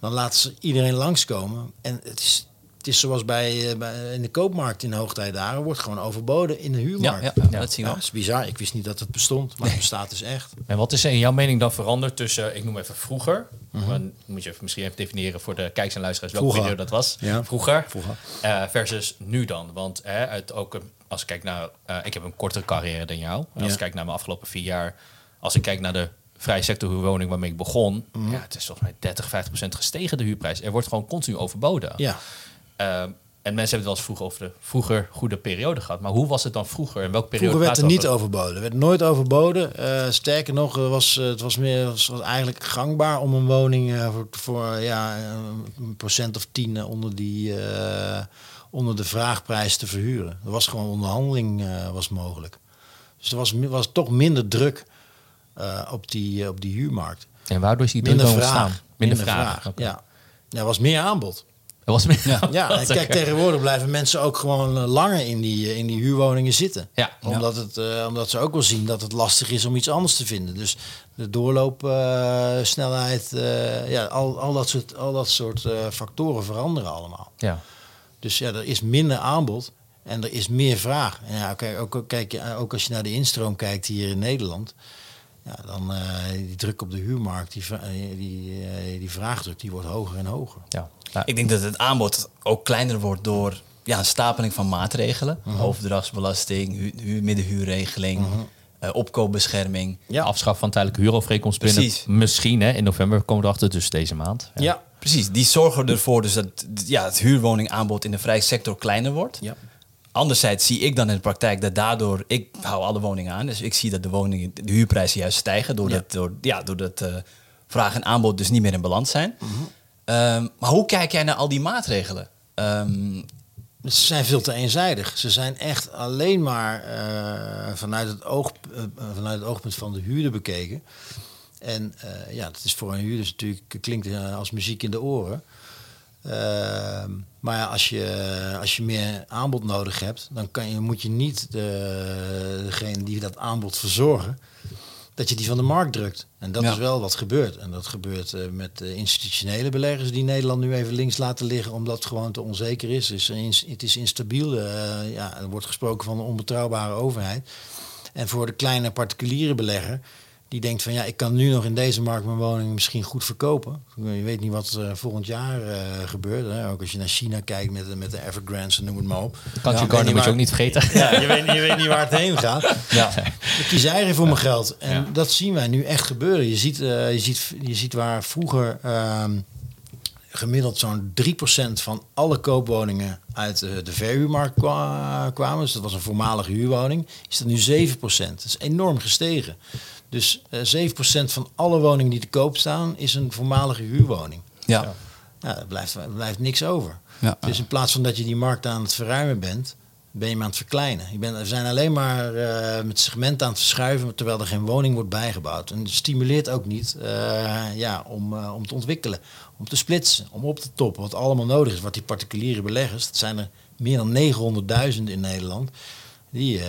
Dan laten ze iedereen langskomen. En het is, het is zoals bij, eh, bij in de koopmarkt in hoogtijdagen, wordt gewoon overboden in de Ja, huurmarkt. ja, ja, dat zien we. Ja, dat is bizar. Ik wist niet dat het bestond, maar het bestaat dus echt. En wat is er in jouw mening dan veranderd tussen, ik noem even vroeger, dan moet je even, misschien even definiëren voor de kijkers en luisteraars welke video dat was, Ja. vroeger, Vroeger. eh, versus nu dan. Want hè, het ook, een- als ik kijk naar, eh, ik heb een kortere carrière dan jou. Als ik kijk naar mijn afgelopen vier jaar, als ik kijk naar de vrije sector huurwoning waarmee ik begon, ja, het is volgens mij 30, 50 procent gestegen de huurprijs. Er wordt gewoon continu overboden. Ja. Ehm, en mensen hebben het wel eens vroeger over de vroeger goede periode gehad. Maar hoe was het dan vroeger? En welke periode Vroeger werd er niet overboden. Er werd nooit overboden. Eh, sterker nog, was, eh, het was, meer, was, was eigenlijk gangbaar om een woning eh, voor, voor ja, een procent of tien onder, die, eh, onder de vraagprijs te verhuren. Er was gewoon onderhandeling eh, was mogelijk. Dus er was, was toch minder druk eh, op, die, op die huurmarkt. En waardoor is die Minder druk ontstaan? Minder, vraag. Ja, er was meer aanbod. Er was meer. Ja, kijk, tegenwoordig blijven mensen ook gewoon eh, langer in die, eh, in die huurwoningen zitten. Ja. Omdat, het, eh, omdat ze ook wel zien dat het lastig is om iets anders te vinden. Dus de doorloopsnelheid, snelheid, eh, ja, al, al dat soort, al dat soort eh, factoren veranderen allemaal. Ja. Dus ja, er is minder aanbod en er is meer vraag. En ja, kijk, ook, kijk, je- ook als je naar de instroom kijkt hier in Nederland. Ja, dan eh, die druk op de huurmarkt, die, eh, die, eh, die vraagdruk, die wordt hoger en hoger. ja. Nou, Ik denk dat het aanbod ook kleiner wordt door ja, een stapeling van maatregelen. Overdrachtsbelasting, hu huur, middenhuurregeling, Mhm. opkoopbescherming. Ja. Afschaf van tijdelijke huurovereenkomst binnen. Precies. Misschien hè, in november komen we erachter, dus deze maand. Ja, Precies, die zorgen ervoor dus dat ja, het huurwoningaanbod in de vrije sector kleiner wordt. ja. Anderzijds zie ik dan in de praktijk dat daardoor, ik hou alle woningen aan, dus ik zie dat de woningen, de huurprijzen juist stijgen, doordat, Ja. door, ja, doordat eh, vraag en aanbod dus niet meer in balans zijn. Mhm. Ehm, maar hoe kijk jij naar al die maatregelen? Ehm, Ze zijn veel te eenzijdig. Ze zijn echt alleen maar eh, vanuit, het oog, eh, vanuit het oogpunt van de huurder bekeken. En ja, dat is voor een huurder natuurlijk klinkt als muziek in de oren. Ehm, maar als je, als je meer aanbod nodig hebt, dan kan je, moet je niet de, degene die dat aanbod verzorgen, dat je die van de markt drukt. En dat Ja. is wel wat gebeurt. En dat gebeurt eh, met de institutionele beleggers die Nederland nu even links laten liggen, omdat het gewoon te onzeker is. Dus is- het is instabiel. eh, ja, er wordt gesproken van een onbetrouwbare overheid. En voor de kleine particuliere belegger, die denkt van ja, ik kan nu nog in deze markt mijn woning misschien goed verkopen. Je weet niet wat uh, volgend jaar uh, gebeurt. Hè? Ook als je naar China kijkt met, met de Evergrandes en noem het maar op. Country ja, Garden moet je ook niet vergeten. Ja, je, weet, je weet niet waar het heen gaat. Ja. Ik kies eigen voor mijn geld. En ja. dat zien wij nu echt gebeuren. Je ziet, uh, je ziet, je ziet waar vroeger um, gemiddeld zo'n 3% van alle koopwoningen uit de, de verhuurmarkt kwamen. Dus dat was een voormalige huurwoning. Is dat nu 7%. Dat is enorm gestegen. Dus uh, 7% van alle woningen die te koop staan, is een voormalige huurwoning. Ja. ja er, blijft, er blijft niks over. Ja. Dus in plaats van dat je die markt aan het verruimen bent, ben je hem aan het verkleinen. Je bent, we zijn alleen maar uh, met segmenten aan het verschuiven, terwijl er geen woning wordt bijgebouwd. En het stimuleert ook niet uh, ja, om, uh, om te ontwikkelen, om te splitsen, om op te toppen. Wat allemaal nodig is, wat die particuliere beleggers, dat zijn er meer dan 900.000 in Nederland, die,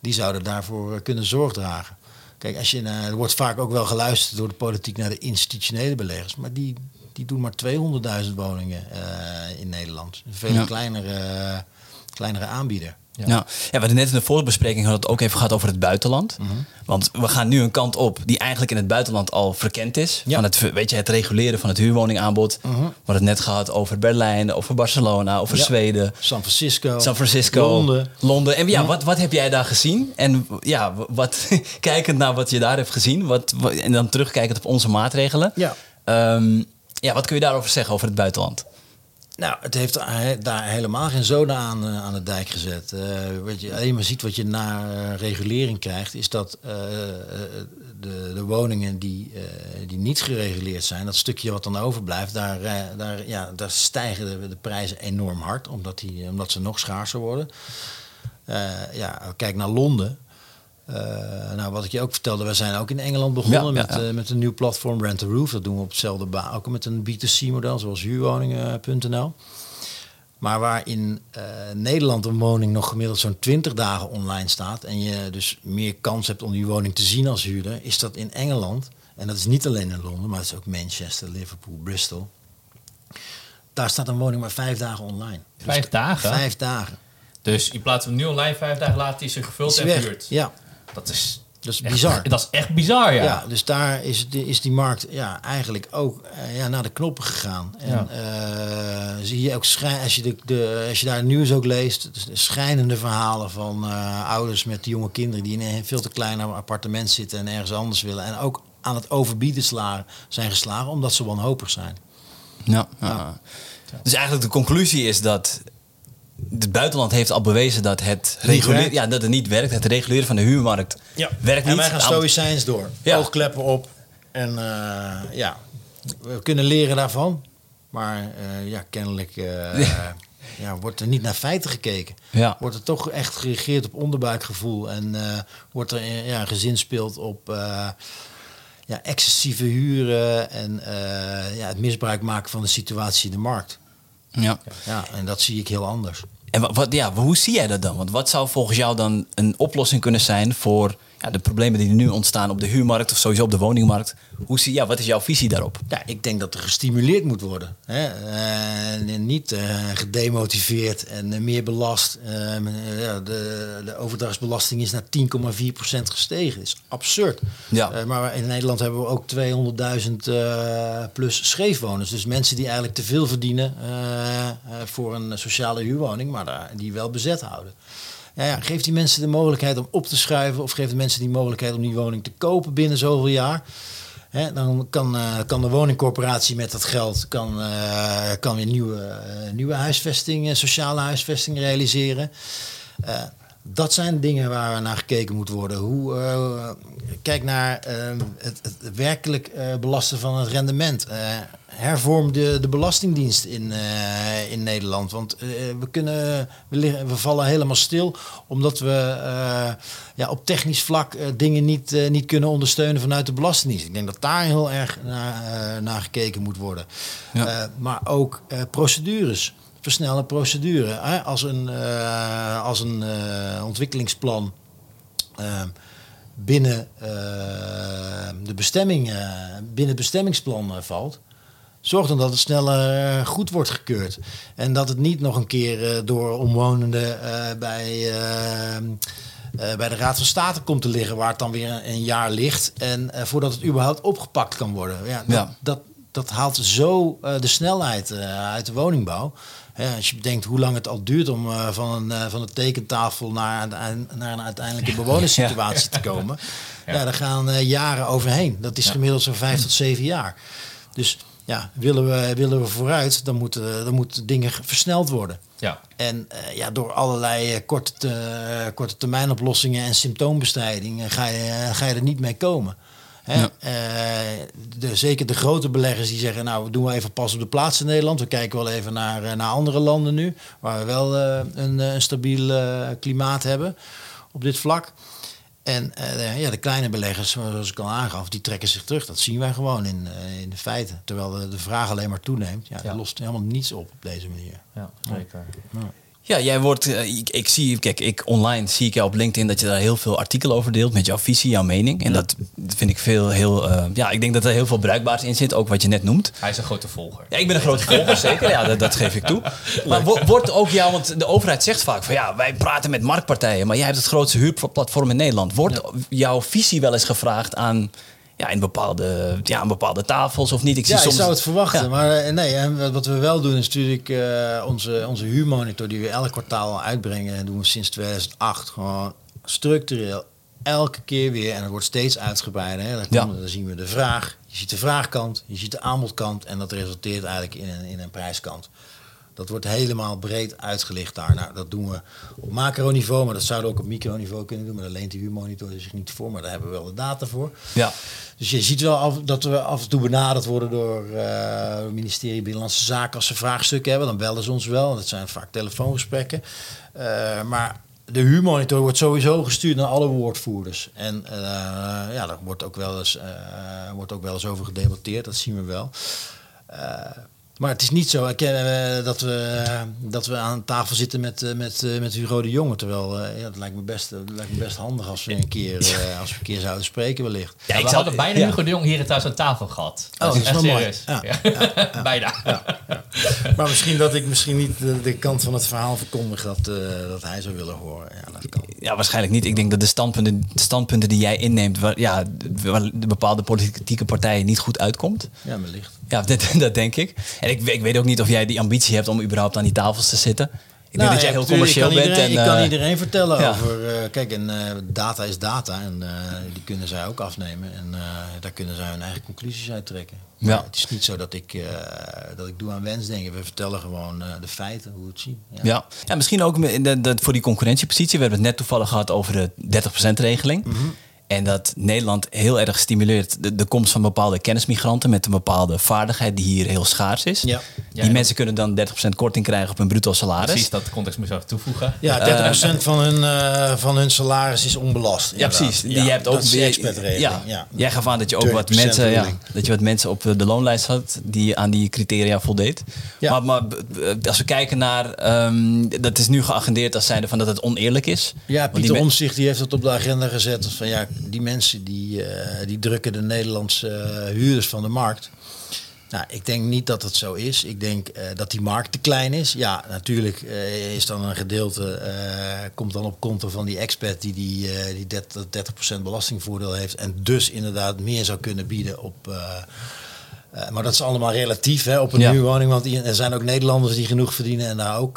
die zouden daarvoor kunnen zorg dragen. Kijk, als je, er wordt vaak ook wel geluisterd door de politiek naar de institutionele beleggers, maar die, die doen maar 200.000 woningen in Nederland. Een veel ja. kleinere kleinere aanbieder. Ja. Nou, ja, we hadden net in de voorbespreking hadden het ook even gehad over het buitenland. Mhm. Want we gaan nu een kant op die eigenlijk in het buitenland al verkend is. Van het, weet je, het reguleren van het huurwoningaanbod. Mhm. We hadden het net gehad over Berlijn, over Barcelona, over Zweden. San Francisco. San Francisco. Londen. Londen. En ja, wat, wat heb jij daar gezien? En ja, wat, kijkend naar wat je daar hebt gezien. Wat, en dan terugkijkend op onze maatregelen. Ja. Um, ja, wat kun je daarover zeggen over het buitenland? Nou, het heeft daar helemaal geen zoden aan, uh, aan de dijk gezet. Uh, wat je alleen maar ziet wat je na uh, regulering krijgt, is dat de, de, woningen die, die niet gereguleerd zijn, dat stukje wat dan overblijft, daar, daar, ja, daar stijgen de, de, prijzen enorm hard, omdat, die, omdat ze nog schaarser worden. ja, kijk naar Londen. Uh, nou, wat ik je ook vertelde, we zijn ook in Engeland begonnen ja, met, ja, ja. Uh, met een nieuw platform Rent a Roof. Dat doen we op hetzelfde baan, ook met een B2C-model zoals huurwoningen.nl. Maar waar in uh, Nederland een woning nog gemiddeld zo'n 20 dagen online staat en je dus meer kans hebt om die woning te zien als huurder, is dat in Engeland, en dat is niet alleen in Londen, maar het is ook Manchester, Liverpool, Bristol. Daar staat een woning maar vijf dagen online. Vijf dus dagen? Vijf dagen. Dus in plaats van nu online, vijf dagen later is ze gevuld is en verhuurd. Ja. Dat is, dat is echt, bizar. Dat is echt bizar, ja. ja dus daar is, is die markt ja, eigenlijk ook uh, ja, naar de knoppen gegaan. En ja. uh, zie je ook schijn, als je, de, de, als je daar het nieuws ook leest, schijnende verhalen van uh, ouders met jonge kinderen die in een veel te klein appartement zitten en ergens anders willen. En ook aan het overbieden slagen, zijn geslagen omdat ze wanhopig zijn. Ja, ja. Dus eigenlijk de conclusie is dat het buitenland heeft al bewezen dat het, reguleren, ja, dat het niet werkt. Het reguleren van de huurmarkt ja. werkt niet. En wij gaan stoïcijns door. Ja. Oogkleppen op. En uh, ja, we kunnen leren daarvan. Maar uh, ja, kennelijk uh, ja. ja. wordt er niet naar feiten gekeken. Ja. Wordt er toch echt geregeerd op onderbuikgevoel. En wordt er ja, gezinspeeld op ja, excessieve huren. En ja, het misbruik maken van de situatie in de markt. Ja. ja, en dat zie ik heel anders. En wat, wat, ja, hoe zie jij dat dan? Want wat zou volgens jou dan een oplossing kunnen zijn voor ja, de problemen die nu ontstaan op de huurmarkt of sowieso op de woningmarkt? Hoe zie, ja, wat is jouw visie daarop? Ja, ik denk dat er gestimuleerd moet worden. Hè? En niet uh, gedemotiveerd en uh, meer belast. Uh, ja, de, de overdrachtsbelasting is naar 10,4% gestegen. Dat is absurd. Ja. maar in Nederland hebben we ook 200.000 plus scheefwoners. Dus mensen die eigenlijk te veel verdienen voor een sociale huurwoning, maar daar, die wel bezet houden. Ja, ja, geef die mensen de mogelijkheid om op te schuiven of geef de mensen die mogelijkheid om die woning te kopen binnen zoveel jaar. Dan kan, uh, kan de woningcorporatie met dat geld kan, uh, kan weer nieuwe, uh, nieuwe huisvesting, sociale huisvesting realiseren. dat zijn dingen waar naar gekeken moet worden. Hoe, kijk naar het, het, werkelijk belasten van het rendement hervorm de, de Belastingdienst in, uh, in Nederland. Want we, kunnen, we, liggen, we vallen helemaal stil omdat we ja, op technisch vlak dingen niet, niet kunnen ondersteunen vanuit de Belastingdienst. Ik denk dat daar heel erg naar, naar gekeken moet worden. Ja. maar ook procedures. Versnellen procedure. Als een, als een ontwikkelingsplan binnen, de bestemming, binnen het bestemmingsplan valt Zorg dan dat het sneller goed wordt gekeurd. En dat het niet nog een keer door omwonenden bij, eh, bij de Raad van State komt te liggen, waar het dan weer een, een jaar ligt. En eh, voordat het überhaupt opgepakt kan worden. Ja, dat, Ja. dat, dat haalt zo eh, de snelheid eh, uit de woningbouw. Hè, als je bedenkt hoe lang het al duurt om eh, van, een, eh, van de tekentafel naar, naar een uiteindelijke bewonerssituatie te komen. Ja. daar gaan eh, jaren overheen. Dat is gemiddeld zo'n vijf tot zeven jaar. Dus ja, willen we, willen we vooruit, dan moeten, dan moeten dingen versneld worden. Ja. En ja, door allerlei korte, te- korte termijn oplossingen en symptoombestrijding ga, je, ga je er niet mee komen. Hè? Ja. Eh, de, zeker de grote beleggers die zeggen, nou we doen wel even pas op de plaats in Nederland. We kijken wel even naar, eh, naar andere landen nu, waar we wel eh, een, een stabiel klimaat hebben op dit vlak. En ja, de kleine beleggers, zoals ik al aangaf, die trekken zich terug. Dat zien wij gewoon in, in de feiten. Terwijl de, de vraag alleen maar toeneemt. Ja, Ja. Het lost helemaal niets op op deze manier. Ja, zeker. Ja, jij wordt, eh, ik, ik zie, kijk, ik online zie ik jou op LinkedIn dat je daar heel veel artikelen over deelt met jouw visie, jouw mening. En dat vind ik veel, heel, eh, ja, ik denk dat er heel veel bruikbaars in zit, ook wat je net noemt. Hij is een grote volger. Ja, ik ben een grote volger, zeker. Ja, dat, dat geef ik toe. Maar wo- wordt ook jou, want de overheid zegt vaak van ja, wij praten met marktpartijen, maar jij hebt het grootste huurplatform in Nederland. Wordt jouw visie wel eens gevraagd aan, ja, in bepaalde, ja, aan bepaalde tafels of niet? Ik zie Ja, soms, zou het verwachten. Ja. Maar eh, nee, en wat- we wel doen is natuurlijk eh, onze, onze huurmonitor die we elk kwartaal uitbrengen. En doen we sinds 2008 gewoon structureel elke keer weer. En het wordt steeds uitgebreider. Hè. Dan, Ja. dan zien we de vraag. Je ziet de vraagkant, je ziet de aanbodkant. En dat resulteert eigenlijk in een, in een prijskant. Dat wordt helemaal breed uitgelicht daar. Nou, dat doen we op macroniveau, maar dat zouden we ook op microniveau kunnen doen. Maar daar leent de huurmonitor zich niet voor, maar daar hebben we wel de data voor. Ja. Dus je ziet wel af, dat we af en toe benaderd worden door eh, het ministerie Binnenlandse Zaken als ze vraagstukken hebben. Dan bellen ze ons wel. Dat zijn vaak telefoongesprekken. Eh, maar de huurmonitor wordt sowieso gestuurd naar alle woordvoerders. En eh, ja, daar wordt ook, wel eens, wordt ook wel eens over gedebatteerd. Dat zien we wel. Eh, maar het is niet zo ik, eh, dat, we, dat we aan tafel zitten met, eh, met, eh, met Hugo de Jonge. Terwijl eh, ja, het lijkt me best, het lijkt me best handig als we een keer, eh, als we een keer zouden spreken wellicht. Ja, ik hadden bijna ja. Hugo de Jong hier thuis aan tafel gehad. Oh, dat is wel mooi. serieus. Ja, Ja. bijna. Maar misschien dat ik misschien niet de, de kant van het verhaal verkondig dat, eh, dat hij zou willen horen. Ja, dat kan. Ja, waarschijnlijk niet. Ik denk dat de standpunten, de standpunten die jij inneemt, waar, ja, waar de bepaalde politieke partijen niet goed uitkomt. Ja, wellicht. Ja, dat, dat denk ik. En ik, ik weet ook niet of jij die ambitie hebt om überhaupt aan die tafels te zitten. Ik denk dat jij heel commercieel bent. Iedereen, en, ik kan eh, iedereen vertellen ja. over... eh, kijk, en eh, data is data. En die kunnen zij ook afnemen. En daar kunnen zij hun eigen conclusies uit trekken. Maar Ja. Het is niet zo dat ik, dat ik doe aan wensdenken. We vertellen gewoon de feiten, hoe we het zien. Ja. Ja. ja, misschien ook de- voor die concurrentiepositie. We hebben het net toevallig gehad over de 30%-regeling. Mhm. En dat Nederland heel erg stimuleert de, de komst van bepaalde kennismigranten met een bepaalde vaardigheid die hier heel schaars is. Ja. Die Ja. mensen kunnen dan 30% korting krijgen op hun bruto salaris. Precies, dat context moet je even toevoegen. Ja, 30% van, hun, eh, van hun salaris is onbelast. Ja, precies. Die Ja, je hebt ook dat weer- expertregeling. Ja. Ja. Jij gaf aan dat je ook wat 30% mensen, dat je wat mensen op de loonlijst had die aan die criteria voldeed. Ja. Maar, maar als we kijken naar, ehm, dat is nu geagendeerd als zijnde van dat het oneerlijk is. Ja, Pieter Omtzigt die heeft het op de agenda gezet. Van ja, die mensen die, eh, die drukken de Nederlandse eh, huurders van de markt. Nou, ik denk niet dat het zo is. Ik denk eh, dat die markt te klein is. Ja, natuurlijk eh, is dan een gedeelte, komt dan op konto van die expert die, die, die 30, 30% belastingvoordeel heeft. En dus inderdaad meer zou kunnen bieden op... maar dat is allemaal relatief hè, op een Ja. huurwoning. Want er zijn ook Nederlanders die genoeg verdienen en daar ook,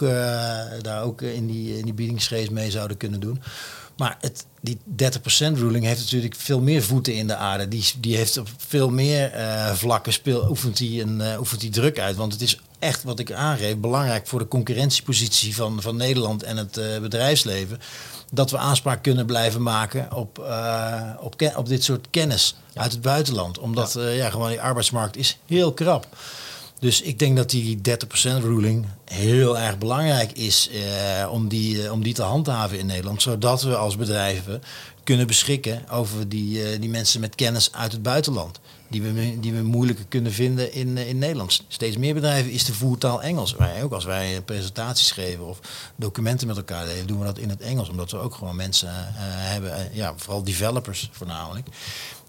daar ook in die, in die biedingsrace mee zouden kunnen doen. Maar het, die 30% ruling heeft natuurlijk veel meer voeten in de aarde. Die, die heeft op veel meer eh, vlakken speel, oefent, die een, eh, oefent die druk uit. Want het is echt, wat ik aangeef, belangrijk voor de concurrentiepositie van, van Nederland en het eh, bedrijfsleven. Dat we aanspraak kunnen blijven maken op, op, op dit soort kennis uit het buitenland. Omdat ja. ja, gewoon die arbeidsmarkt is heel krap. Dus ik denk dat die 30% ruling heel erg belangrijk is eh, om, die, eh, om die te handhaven in Nederland. Zodat we als bedrijven kunnen beschikken over die, eh, die mensen met kennis uit het buitenland. Die we, die we moeilijker kunnen vinden in, in Nederland. Steeds meer bedrijven is de voertaal Engels. Wij ook als wij presentaties geven of documenten met elkaar delen, doen we dat in het Engels. Omdat we ook gewoon mensen hebben, ja, vooral developers voornamelijk,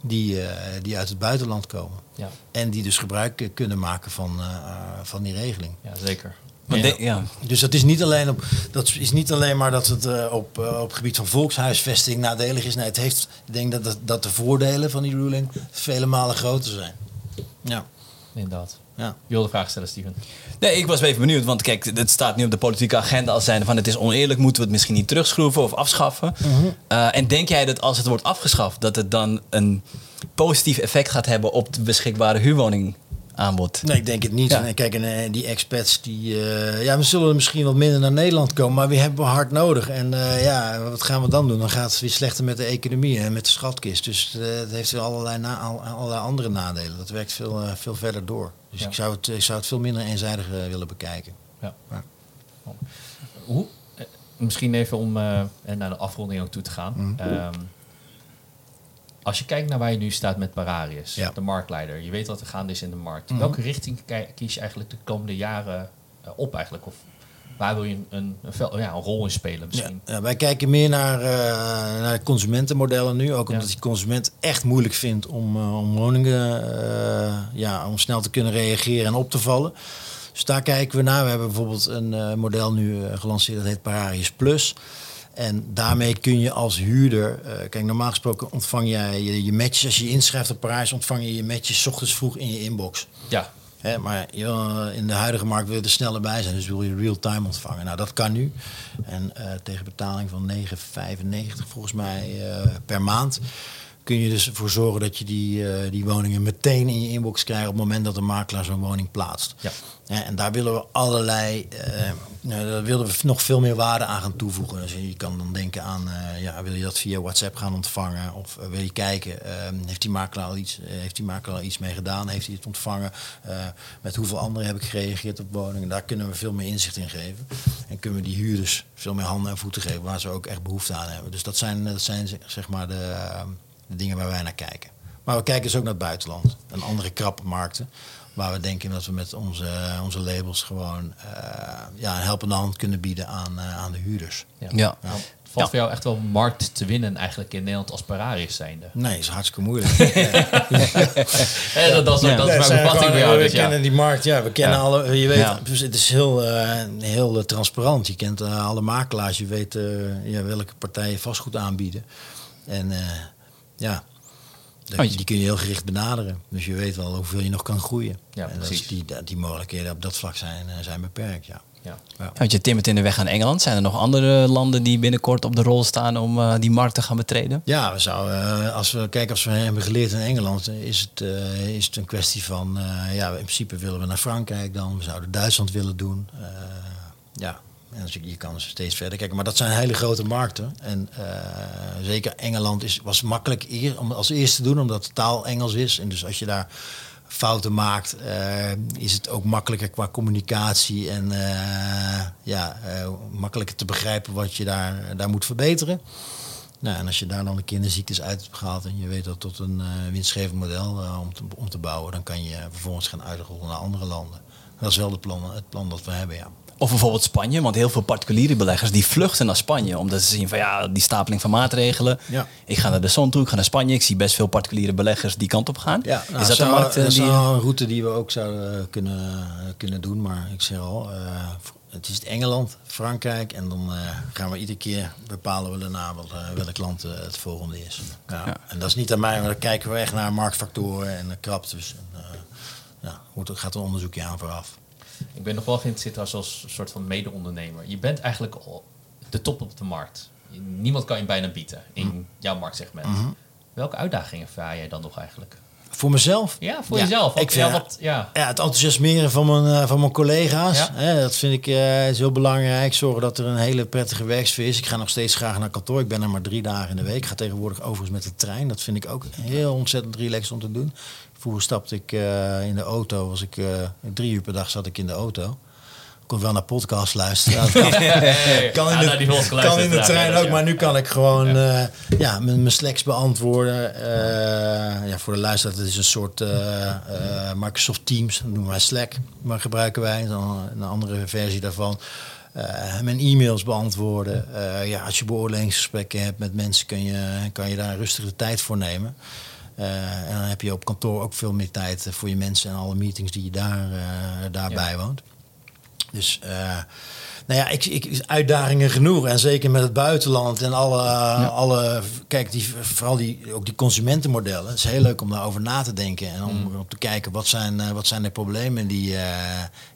die, eh, die uit het buitenland komen. Ja, En die dus gebruik kunnen maken van, eh, van die regeling. ja zeker. Maar Ja. de- ja. Dus dat is niet alleen, op, dat is niet alleen maar dat het eh, op, op het gebied van volkshuisvesting nadelig is. Nee, het heeft, ik denk dat, dat, dat de voordelen van die ruling vele malen groter zijn. Ja, Inderdaad. Ja. Je wilde vraag stellen, Steven. Nee, ik was even benieuwd, want kijk, het staat nu op de politieke agenda als zijnde van het is oneerlijk, moeten we het misschien niet terugschroeven of afschaffen. Eh, en denk jij dat als het wordt afgeschaft, dat het dan een positief effect gaat hebben op de beschikbare huurwoningaanbod? Nee, ik denk het niet. Ja. En Kijk, en, eh, die expats, die, eh, ja, we zullen misschien wat minder naar Nederland komen, maar we hebben we hard nodig. En eh, ja, wat gaan we dan doen? Dan gaat het weer slechter met de economie en met de schatkist. Dus het heeft allerlei, na, al- allerlei andere nadelen. Dat werkt veel, veel verder door. Dus Ja. ik, zou het, ik zou het veel minder eenzijdig willen bekijken. Ja. Ja. Hoe, misschien even om naar de afronding ook toe te gaan. Mhm. Ehm, als je kijkt naar waar je nu staat met Pararius, Ja. de marktleider. Je weet wat er gaande is in de markt. Mhm. Welke richting ki- kies je eigenlijk de komende jaren eh, op eigenlijk? Of waar wil je een, een, ja, een rol in spelen misschien? ja, wij kijken meer naar, eh, naar consumentenmodellen nu. Ook omdat die consument echt moeilijk vindt om, eh, om woningen ja, om snel te kunnen reageren en op te vallen. Dus daar kijken we naar. We hebben bijvoorbeeld een model nu gelanceerd dat heet Pararius Plus. En daarmee kun je als huurder, eh, kijk normaal gesproken ontvang jij je, je matches, als je je inschrijft op Pararius ontvang je je matches 's ochtends vroeg in je inbox. Ja, Hè, maar je eh, in de huidige markt wil je er sneller bij zijn, dus wil je real-time ontvangen. Nou, dat kan nu. En eh, tegen betaling van 9,95 volgens mij per maand kun je dus ervoor zorgen dat je die, eh, die woningen meteen in je inbox krijgt op het moment dat de makelaar zo'n woning plaatst. Ja. En daar willen we allerlei, eh, nou, daar willen we nog veel meer waarde aan gaan toevoegen. Dus je kan dan denken aan, eh, ja, wil je dat via WhatsApp gaan ontvangen? Of wil je kijken, eh, heeft die makelaar al iets, heeft die makelaar al iets mee gedaan? Heeft hij het ontvangen? Met hoeveel anderen heb ik gereageerd op woningen? Daar kunnen we veel meer inzicht in geven. En kunnen we die huurders veel meer handen en voeten geven waar ze ook echt behoefte aan hebben. Dus dat zijn, dat zijn zeg maar de, eh, de dingen waar wij naar kijken. Maar we kijken dus ook naar het buitenland en andere krappe markten. Waar we denken dat we met onze, onze labels gewoon eh, ja, een helpende hand kunnen bieden aan, eh, aan de huurders. ja. Ja. Valt voor jou echt wel markt te winnen eigenlijk in Nederland als Pararius zijnde? Nee, is hartstikke moeilijk. Dat, dat is, Ja. dat is Nee, mijn gewoon- bij jou. we Dus ja. kennen die markt, ja, we kennen Ja. alle, je weet, Ja. dus het is heel, eh, heel transparant. Je kent alle makelaars, je weet ja, welke partijen vastgoed aanbieden. En eh, ja, Oh, je- die kun je heel gericht benaderen. Dus je weet wel hoeveel je nog kan groeien. Ja, en precies. die, die mogelijkheden op dat vlak zijn, eh, zijn beperkt, ja. Ja. Ja, want je timmert in de weg aan Engeland. Zijn er nog andere landen die binnenkort op de rol staan om eh, die markt te gaan betreden? Ja, we zouden, eh, als we kijken, als we hebben geleerd in Engeland, is het, is het een kwestie van, ja, in principe willen we naar Frankrijk dan, we zouden Duitsland willen doen. Ja, dus je, je kan steeds verder kijken, maar dat zijn hele grote markten. En eh, zeker Engeland is, was makkelijk om als eerste te doen, omdat de taal Engels is. En dus als je daar fouten maakt, eh, is het ook makkelijker qua communicatie en eh, ja, makkelijker te begrijpen wat je daar, daar moet verbeteren. Nou, en als je daar dan de kinderziektes uit hebt gehaald en je weet dat tot een winstgevend model om, te, om te bouwen, dan kan je vervolgens gaan uitrollen naar andere landen. Dat is wel het plan, het plan dat we hebben, ja. Of bijvoorbeeld Spanje, want heel veel particuliere beleggers die vluchten naar Spanje. Omdat ze zien van ja, die stapeling van maatregelen. Ja. Ik ga naar de zon toe, ik ga naar Spanje. Ik zie best veel particuliere beleggers die kant op gaan. Ja, nou, is dat zou- een markt eh, dat is die... wel een route die we ook zouden eh, kunnen, kunnen doen. Maar ik zeg al, eh, het is Engeland, Frankrijk en dan eh, gaan we iedere keer bepalen we daarna wel, eh, welk land eh, het volgende is. Ja. Ja. En dat is niet aan mij, maar dan kijken we echt naar marktfactoren en uh, kraptes. En, eh, ja, gaat een onderzoekje aan vooraf. Ik ben nog wel geïnteresseerd als, als soort van mede-ondernemer. Je bent eigenlijk al de top op de markt. Niemand kan je bijna bieden in Mhm. jouw marktsegment. Welke uitdagingen vaar jij dan nog eigenlijk? Voor mezelf? Ja, voor Ja, jezelf. Ik vind- ja, wat, ja. Ja, het enthousiasmeren van mijn, eh, van mijn collega's. Ja. Hè, dat vind ik eh, is heel belangrijk. Zorgen dat er een hele prettige werksfeer is. Ik ga nog steeds graag naar kantoor. Ik ben er maar drie dagen in de week. Ik ga tegenwoordig overigens met de trein. Dat vind ik ook heel ontzettend relaxed om te doen. Vroeger stapte ik eh, in de auto. Was ik, eh, drie uur per dag zat ik in de auto. Ik kon wel naar podcasts luisteren. Kan, in de, kan in de trein ook. Maar nu kan ik gewoon ja. ja, mijn, mijn slacks beantwoorden. Eh, ja, voor de luisteraar, dat is een soort eh, eh, Microsoft Teams. Dat noemen wij Slack. Maar gebruiken wij dan een andere versie daarvan. Eh, mijn e-mails beantwoorden. Eh, ja, als je beoordelingsgesprekken hebt met mensen, kun je, kan je daar rustig de tijd voor nemen. Eh, en dan heb je op kantoor ook veel meer tijd voor je mensen en alle meetings die je daar, eh, daarbij woont. Dus nou ja, ik, ik, uitdagingen genoeg. En zeker met het buitenland en alle, alle kijk, die, vooral die, ook die consumentenmodellen. Het is heel leuk om daarover na te denken en om mm. op te kijken wat zijn, wat zijn de problemen die, uh,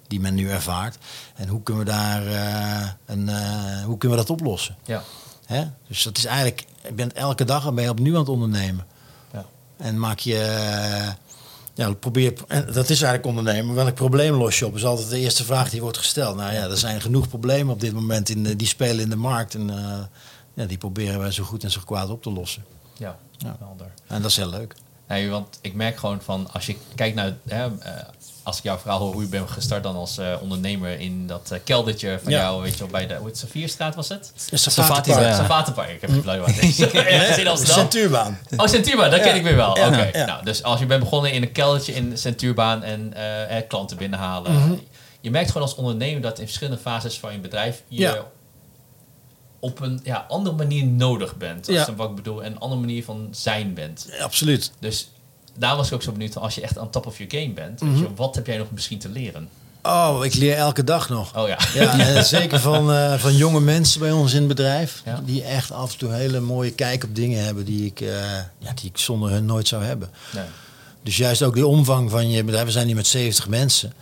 die men nu ervaart. En hoe kunnen we daar een, hoe kunnen we dat oplossen? Ja. Hè? Dus dat is eigenlijk, ik ben elke dag ben je opnieuw aan het ondernemen. En maak je ja, probeer, en dat is eigenlijk ondernemen. Welk probleem los je op? Is altijd de eerste vraag die wordt gesteld. Nou ja, er zijn genoeg problemen op dit moment in de, die spelen in de markt. En uh, ja, die proberen wij zo goed en zo kwaad op te lossen. Ja, ja. En dat is heel leuk. Nee, want ik merk gewoon van als je kijkt naar hè, uh, als ik jouw verhaal hoor hoe je bent gestart dan als uh, ondernemer in dat uh, keldertje van ja. jou, weet je wel, bij de, hoe Savierstraat was het? Savatenpark. Ja. Savatenpark, ik heb het blauw in Centuurbaan. Oh, Centuurbaan, dat ken ik weer wel. Oké, okay. nou, dus als je bent begonnen in een keldertje in Centuurbaan en uh, klanten binnenhalen. Mm -hmm. Je merkt gewoon als ondernemer dat in verschillende fases van je bedrijf je op een ja, andere manier nodig bent. Dat is wat ik bedoel. En een andere manier van zijn bent. absoluut. Dus daar was ik ook zo benieuwd van als je echt aan top of your game bent. Mm -hmm. je, wat heb jij nog misschien te leren? Oh, ik leer elke dag nog. Oh ja. ja zeker van, uh, van jonge mensen bij ons in het bedrijf. Ja. Die echt af en toe hele mooie kijk op dingen hebben die ik, uh, ja, die ik zonder hun nooit zou hebben. Nee. Dus juist ook de omvang van je bedrijf. We zijn hier met 70 mensen.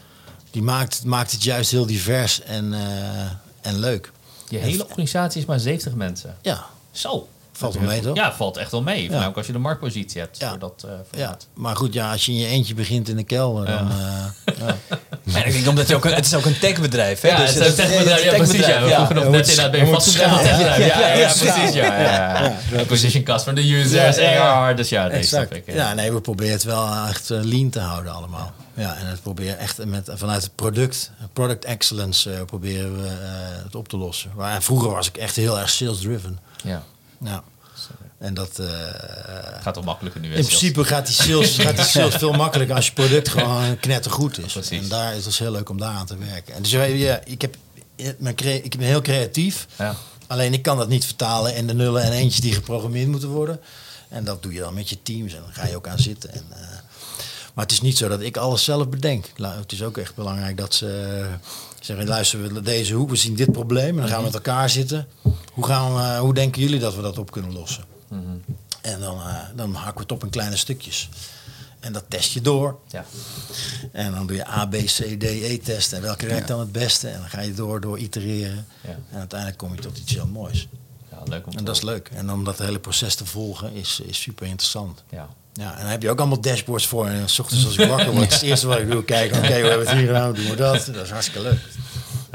Die maakt, maakt het juist heel divers en, uh, en leuk. Je hele organisatie is maar 70 mensen? Ja. Zo. Valt wel mee, toch? Ja, valt echt wel mee. Ja. ook als je de marktpositie hebt ja. voor dat uh, ja. Maar goed, ja, als je in je eentje begint in de kelder, dan... Uh, ja. Maar ik denk omdat je ook een, het is ook een techbedrijf, hè? Ja, dus het is een techbedrijf. Ja, precies. Ja. We vroegen nog net inderdaad, ben je vast een techbedrijf? Ja, ja, precies. Ja, ja. Acquisition cost van de users, AR. Dus ja, nee, snap ik. Ja, nee, we proberen het wel echt lean te houden allemaal. Ja, en het proberen echt met, vanuit het product, product excellence, uh, proberen we uh, het op te lossen. Maar vroeger was ik echt heel erg sales driven. Ja. Ja. En dat uh, gaat wel makkelijker nu. In principe gaat die, sales, gaat die sales veel makkelijker als je product gewoon knettergoed is. Precies. En daar is het heel leuk om daar aan te werken. En dus ja, ik, heb, ik ben heel creatief. Ja. Alleen ik kan dat niet vertalen in de nullen en eentjes die geprogrammeerd moeten worden. En dat doe je dan met je teams en dan ga je ook aan zitten. En, uh, maar het is niet zo dat ik alles zelf bedenk. Het is ook echt belangrijk dat ze zeggen, luister, we deze hoe, we zien dit probleem en dan gaan we met elkaar zitten. Hoe, gaan we, hoe denken jullie dat we dat op kunnen lossen? Mm -hmm. En dan, uh, dan hakken we het op in kleine stukjes. En dat test je door. Ja. En dan doe je A, B, C, D, E testen. En welke werkt dan het beste? En dan ga je door, door itereren. Ja. En uiteindelijk kom je tot iets heel moois. Ja, leuk om te en dat is leuk. En om dat hele proces te volgen is, is super interessant. Ja. Ja, en dan heb je ook allemaal dashboards voor. En s ochtends als ik wakker word, is het eerste wat ik doe, kijken, oké, okay, we hebben het hier gedaan, doen we dat. Dat is hartstikke leuk.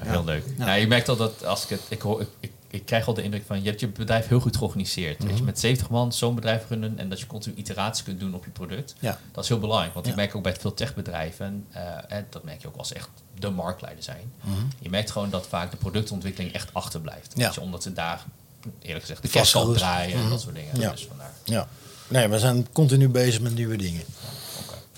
Ja, heel leuk. Ja. Nou, je merkt al dat als ik het, ik hoor, ik, ik, ik krijg al de indruk van, je hebt je bedrijf heel goed georganiseerd. Mm -hmm. Weet je, met 70 man zo'n bedrijf runnen en dat je continu iteraties kunt doen op je product. Ja. Dat is heel belangrijk, want ik merk ook bij veel techbedrijven, uh, en dat merk je ook als echt de marktleider zijn. Mm -hmm. Je merkt gewoon dat vaak de productontwikkeling echt achterblijft. Ja. Omdat ze daar, eerlijk gezegd, de kan draaien en dat soort dingen. Ja. Dus vandaar. Ja. Nee, we zijn continu bezig met nieuwe dingen.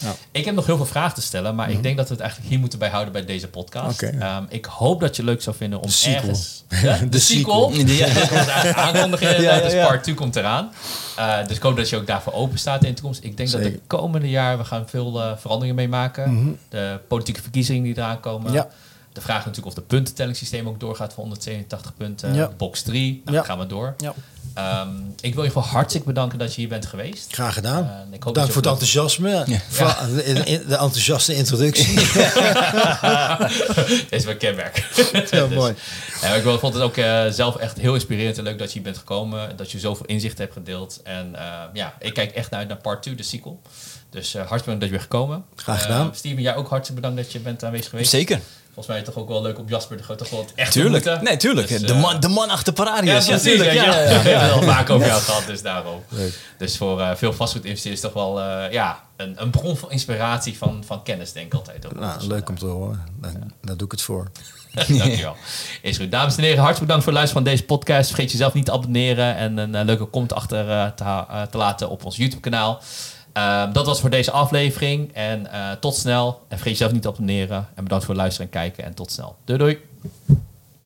Ja. Ik heb nog heel veel vragen te stellen, maar mm -hmm. ik denk dat we het eigenlijk hier moeten bij houden bij deze podcast. Okay, ja. um, ik hoop dat je leuk zou vinden om sequel. ergens... Ja, de, de sequel. sequel. Ja, dat komt aankondigen. ja, dus part 2 komt eraan. Uh, dus ik hoop dat je ook daarvoor open staat in de toekomst. Ik denk Zeker. dat de komende jaar we gaan veel uh, veranderingen meemaken. Mm -hmm. De politieke verkiezingen die eraan komen. Ja. De vraag natuurlijk of de puntentellingssysteem ook doorgaat voor 187 punten. Ja. Box 3, nou, Ja. gaan we door. Ja. Um, ik wil je voor hartelijk bedanken dat je hier bent geweest. Graag gedaan. Uh, ik hoop Dank dat voor het enthousiasme. Ja. De, de- de enthousiaste introductie. Dit is mijn kenmerk. Heel mooi. Ja, maar ik wil- vond het ook eh, zelf echt heel inspirerend en leuk dat je hier bent gekomen. Dat je zoveel inzicht hebt gedeeld. En eh, ja, ik kijk echt naar, uit naar part 2, de sequel. Dus eh, hartelijk bedankt dat je weer gekomen. Graag gedaan. Eh, Steven, jij ook hartelijk bedankt dat je bent aanwezig geweest. Zeker. Volgens mij toch ook wel leuk op Jasper de Groot toch wel het echt Tuurlijk. ontmoeten. Nee, tuurlijk. Dus, de, eh, man, de man achter Paradius. Ja, precies. tuurlijk. Ja, Ja, ja, ja, ja. We ja. hebben het al vaak over jou gehad, dus daarom. Leuk. Dus voor eh, veel vastgoedinvesteerders toch wel eh, ja, een, een bron van inspiratie van, van kennis, denk ik altijd. Ook. Nou, Dus, leuk om te horen. Daar, daar doe ik het voor. Dankjewel. Is goed. Dames en heren, hartelijk bedankt voor het luisteren van deze podcast. Vergeet jezelf niet te abonneren en een eh, leuke comment achter eh, te, eh, te laten op ons YouTube Ehm, dat was voor deze aflevering. En eh, tot snel. En vergeet jezelf niet te abonneren. En bedankt voor het luisteren en kijken. En tot snel. Doei doei.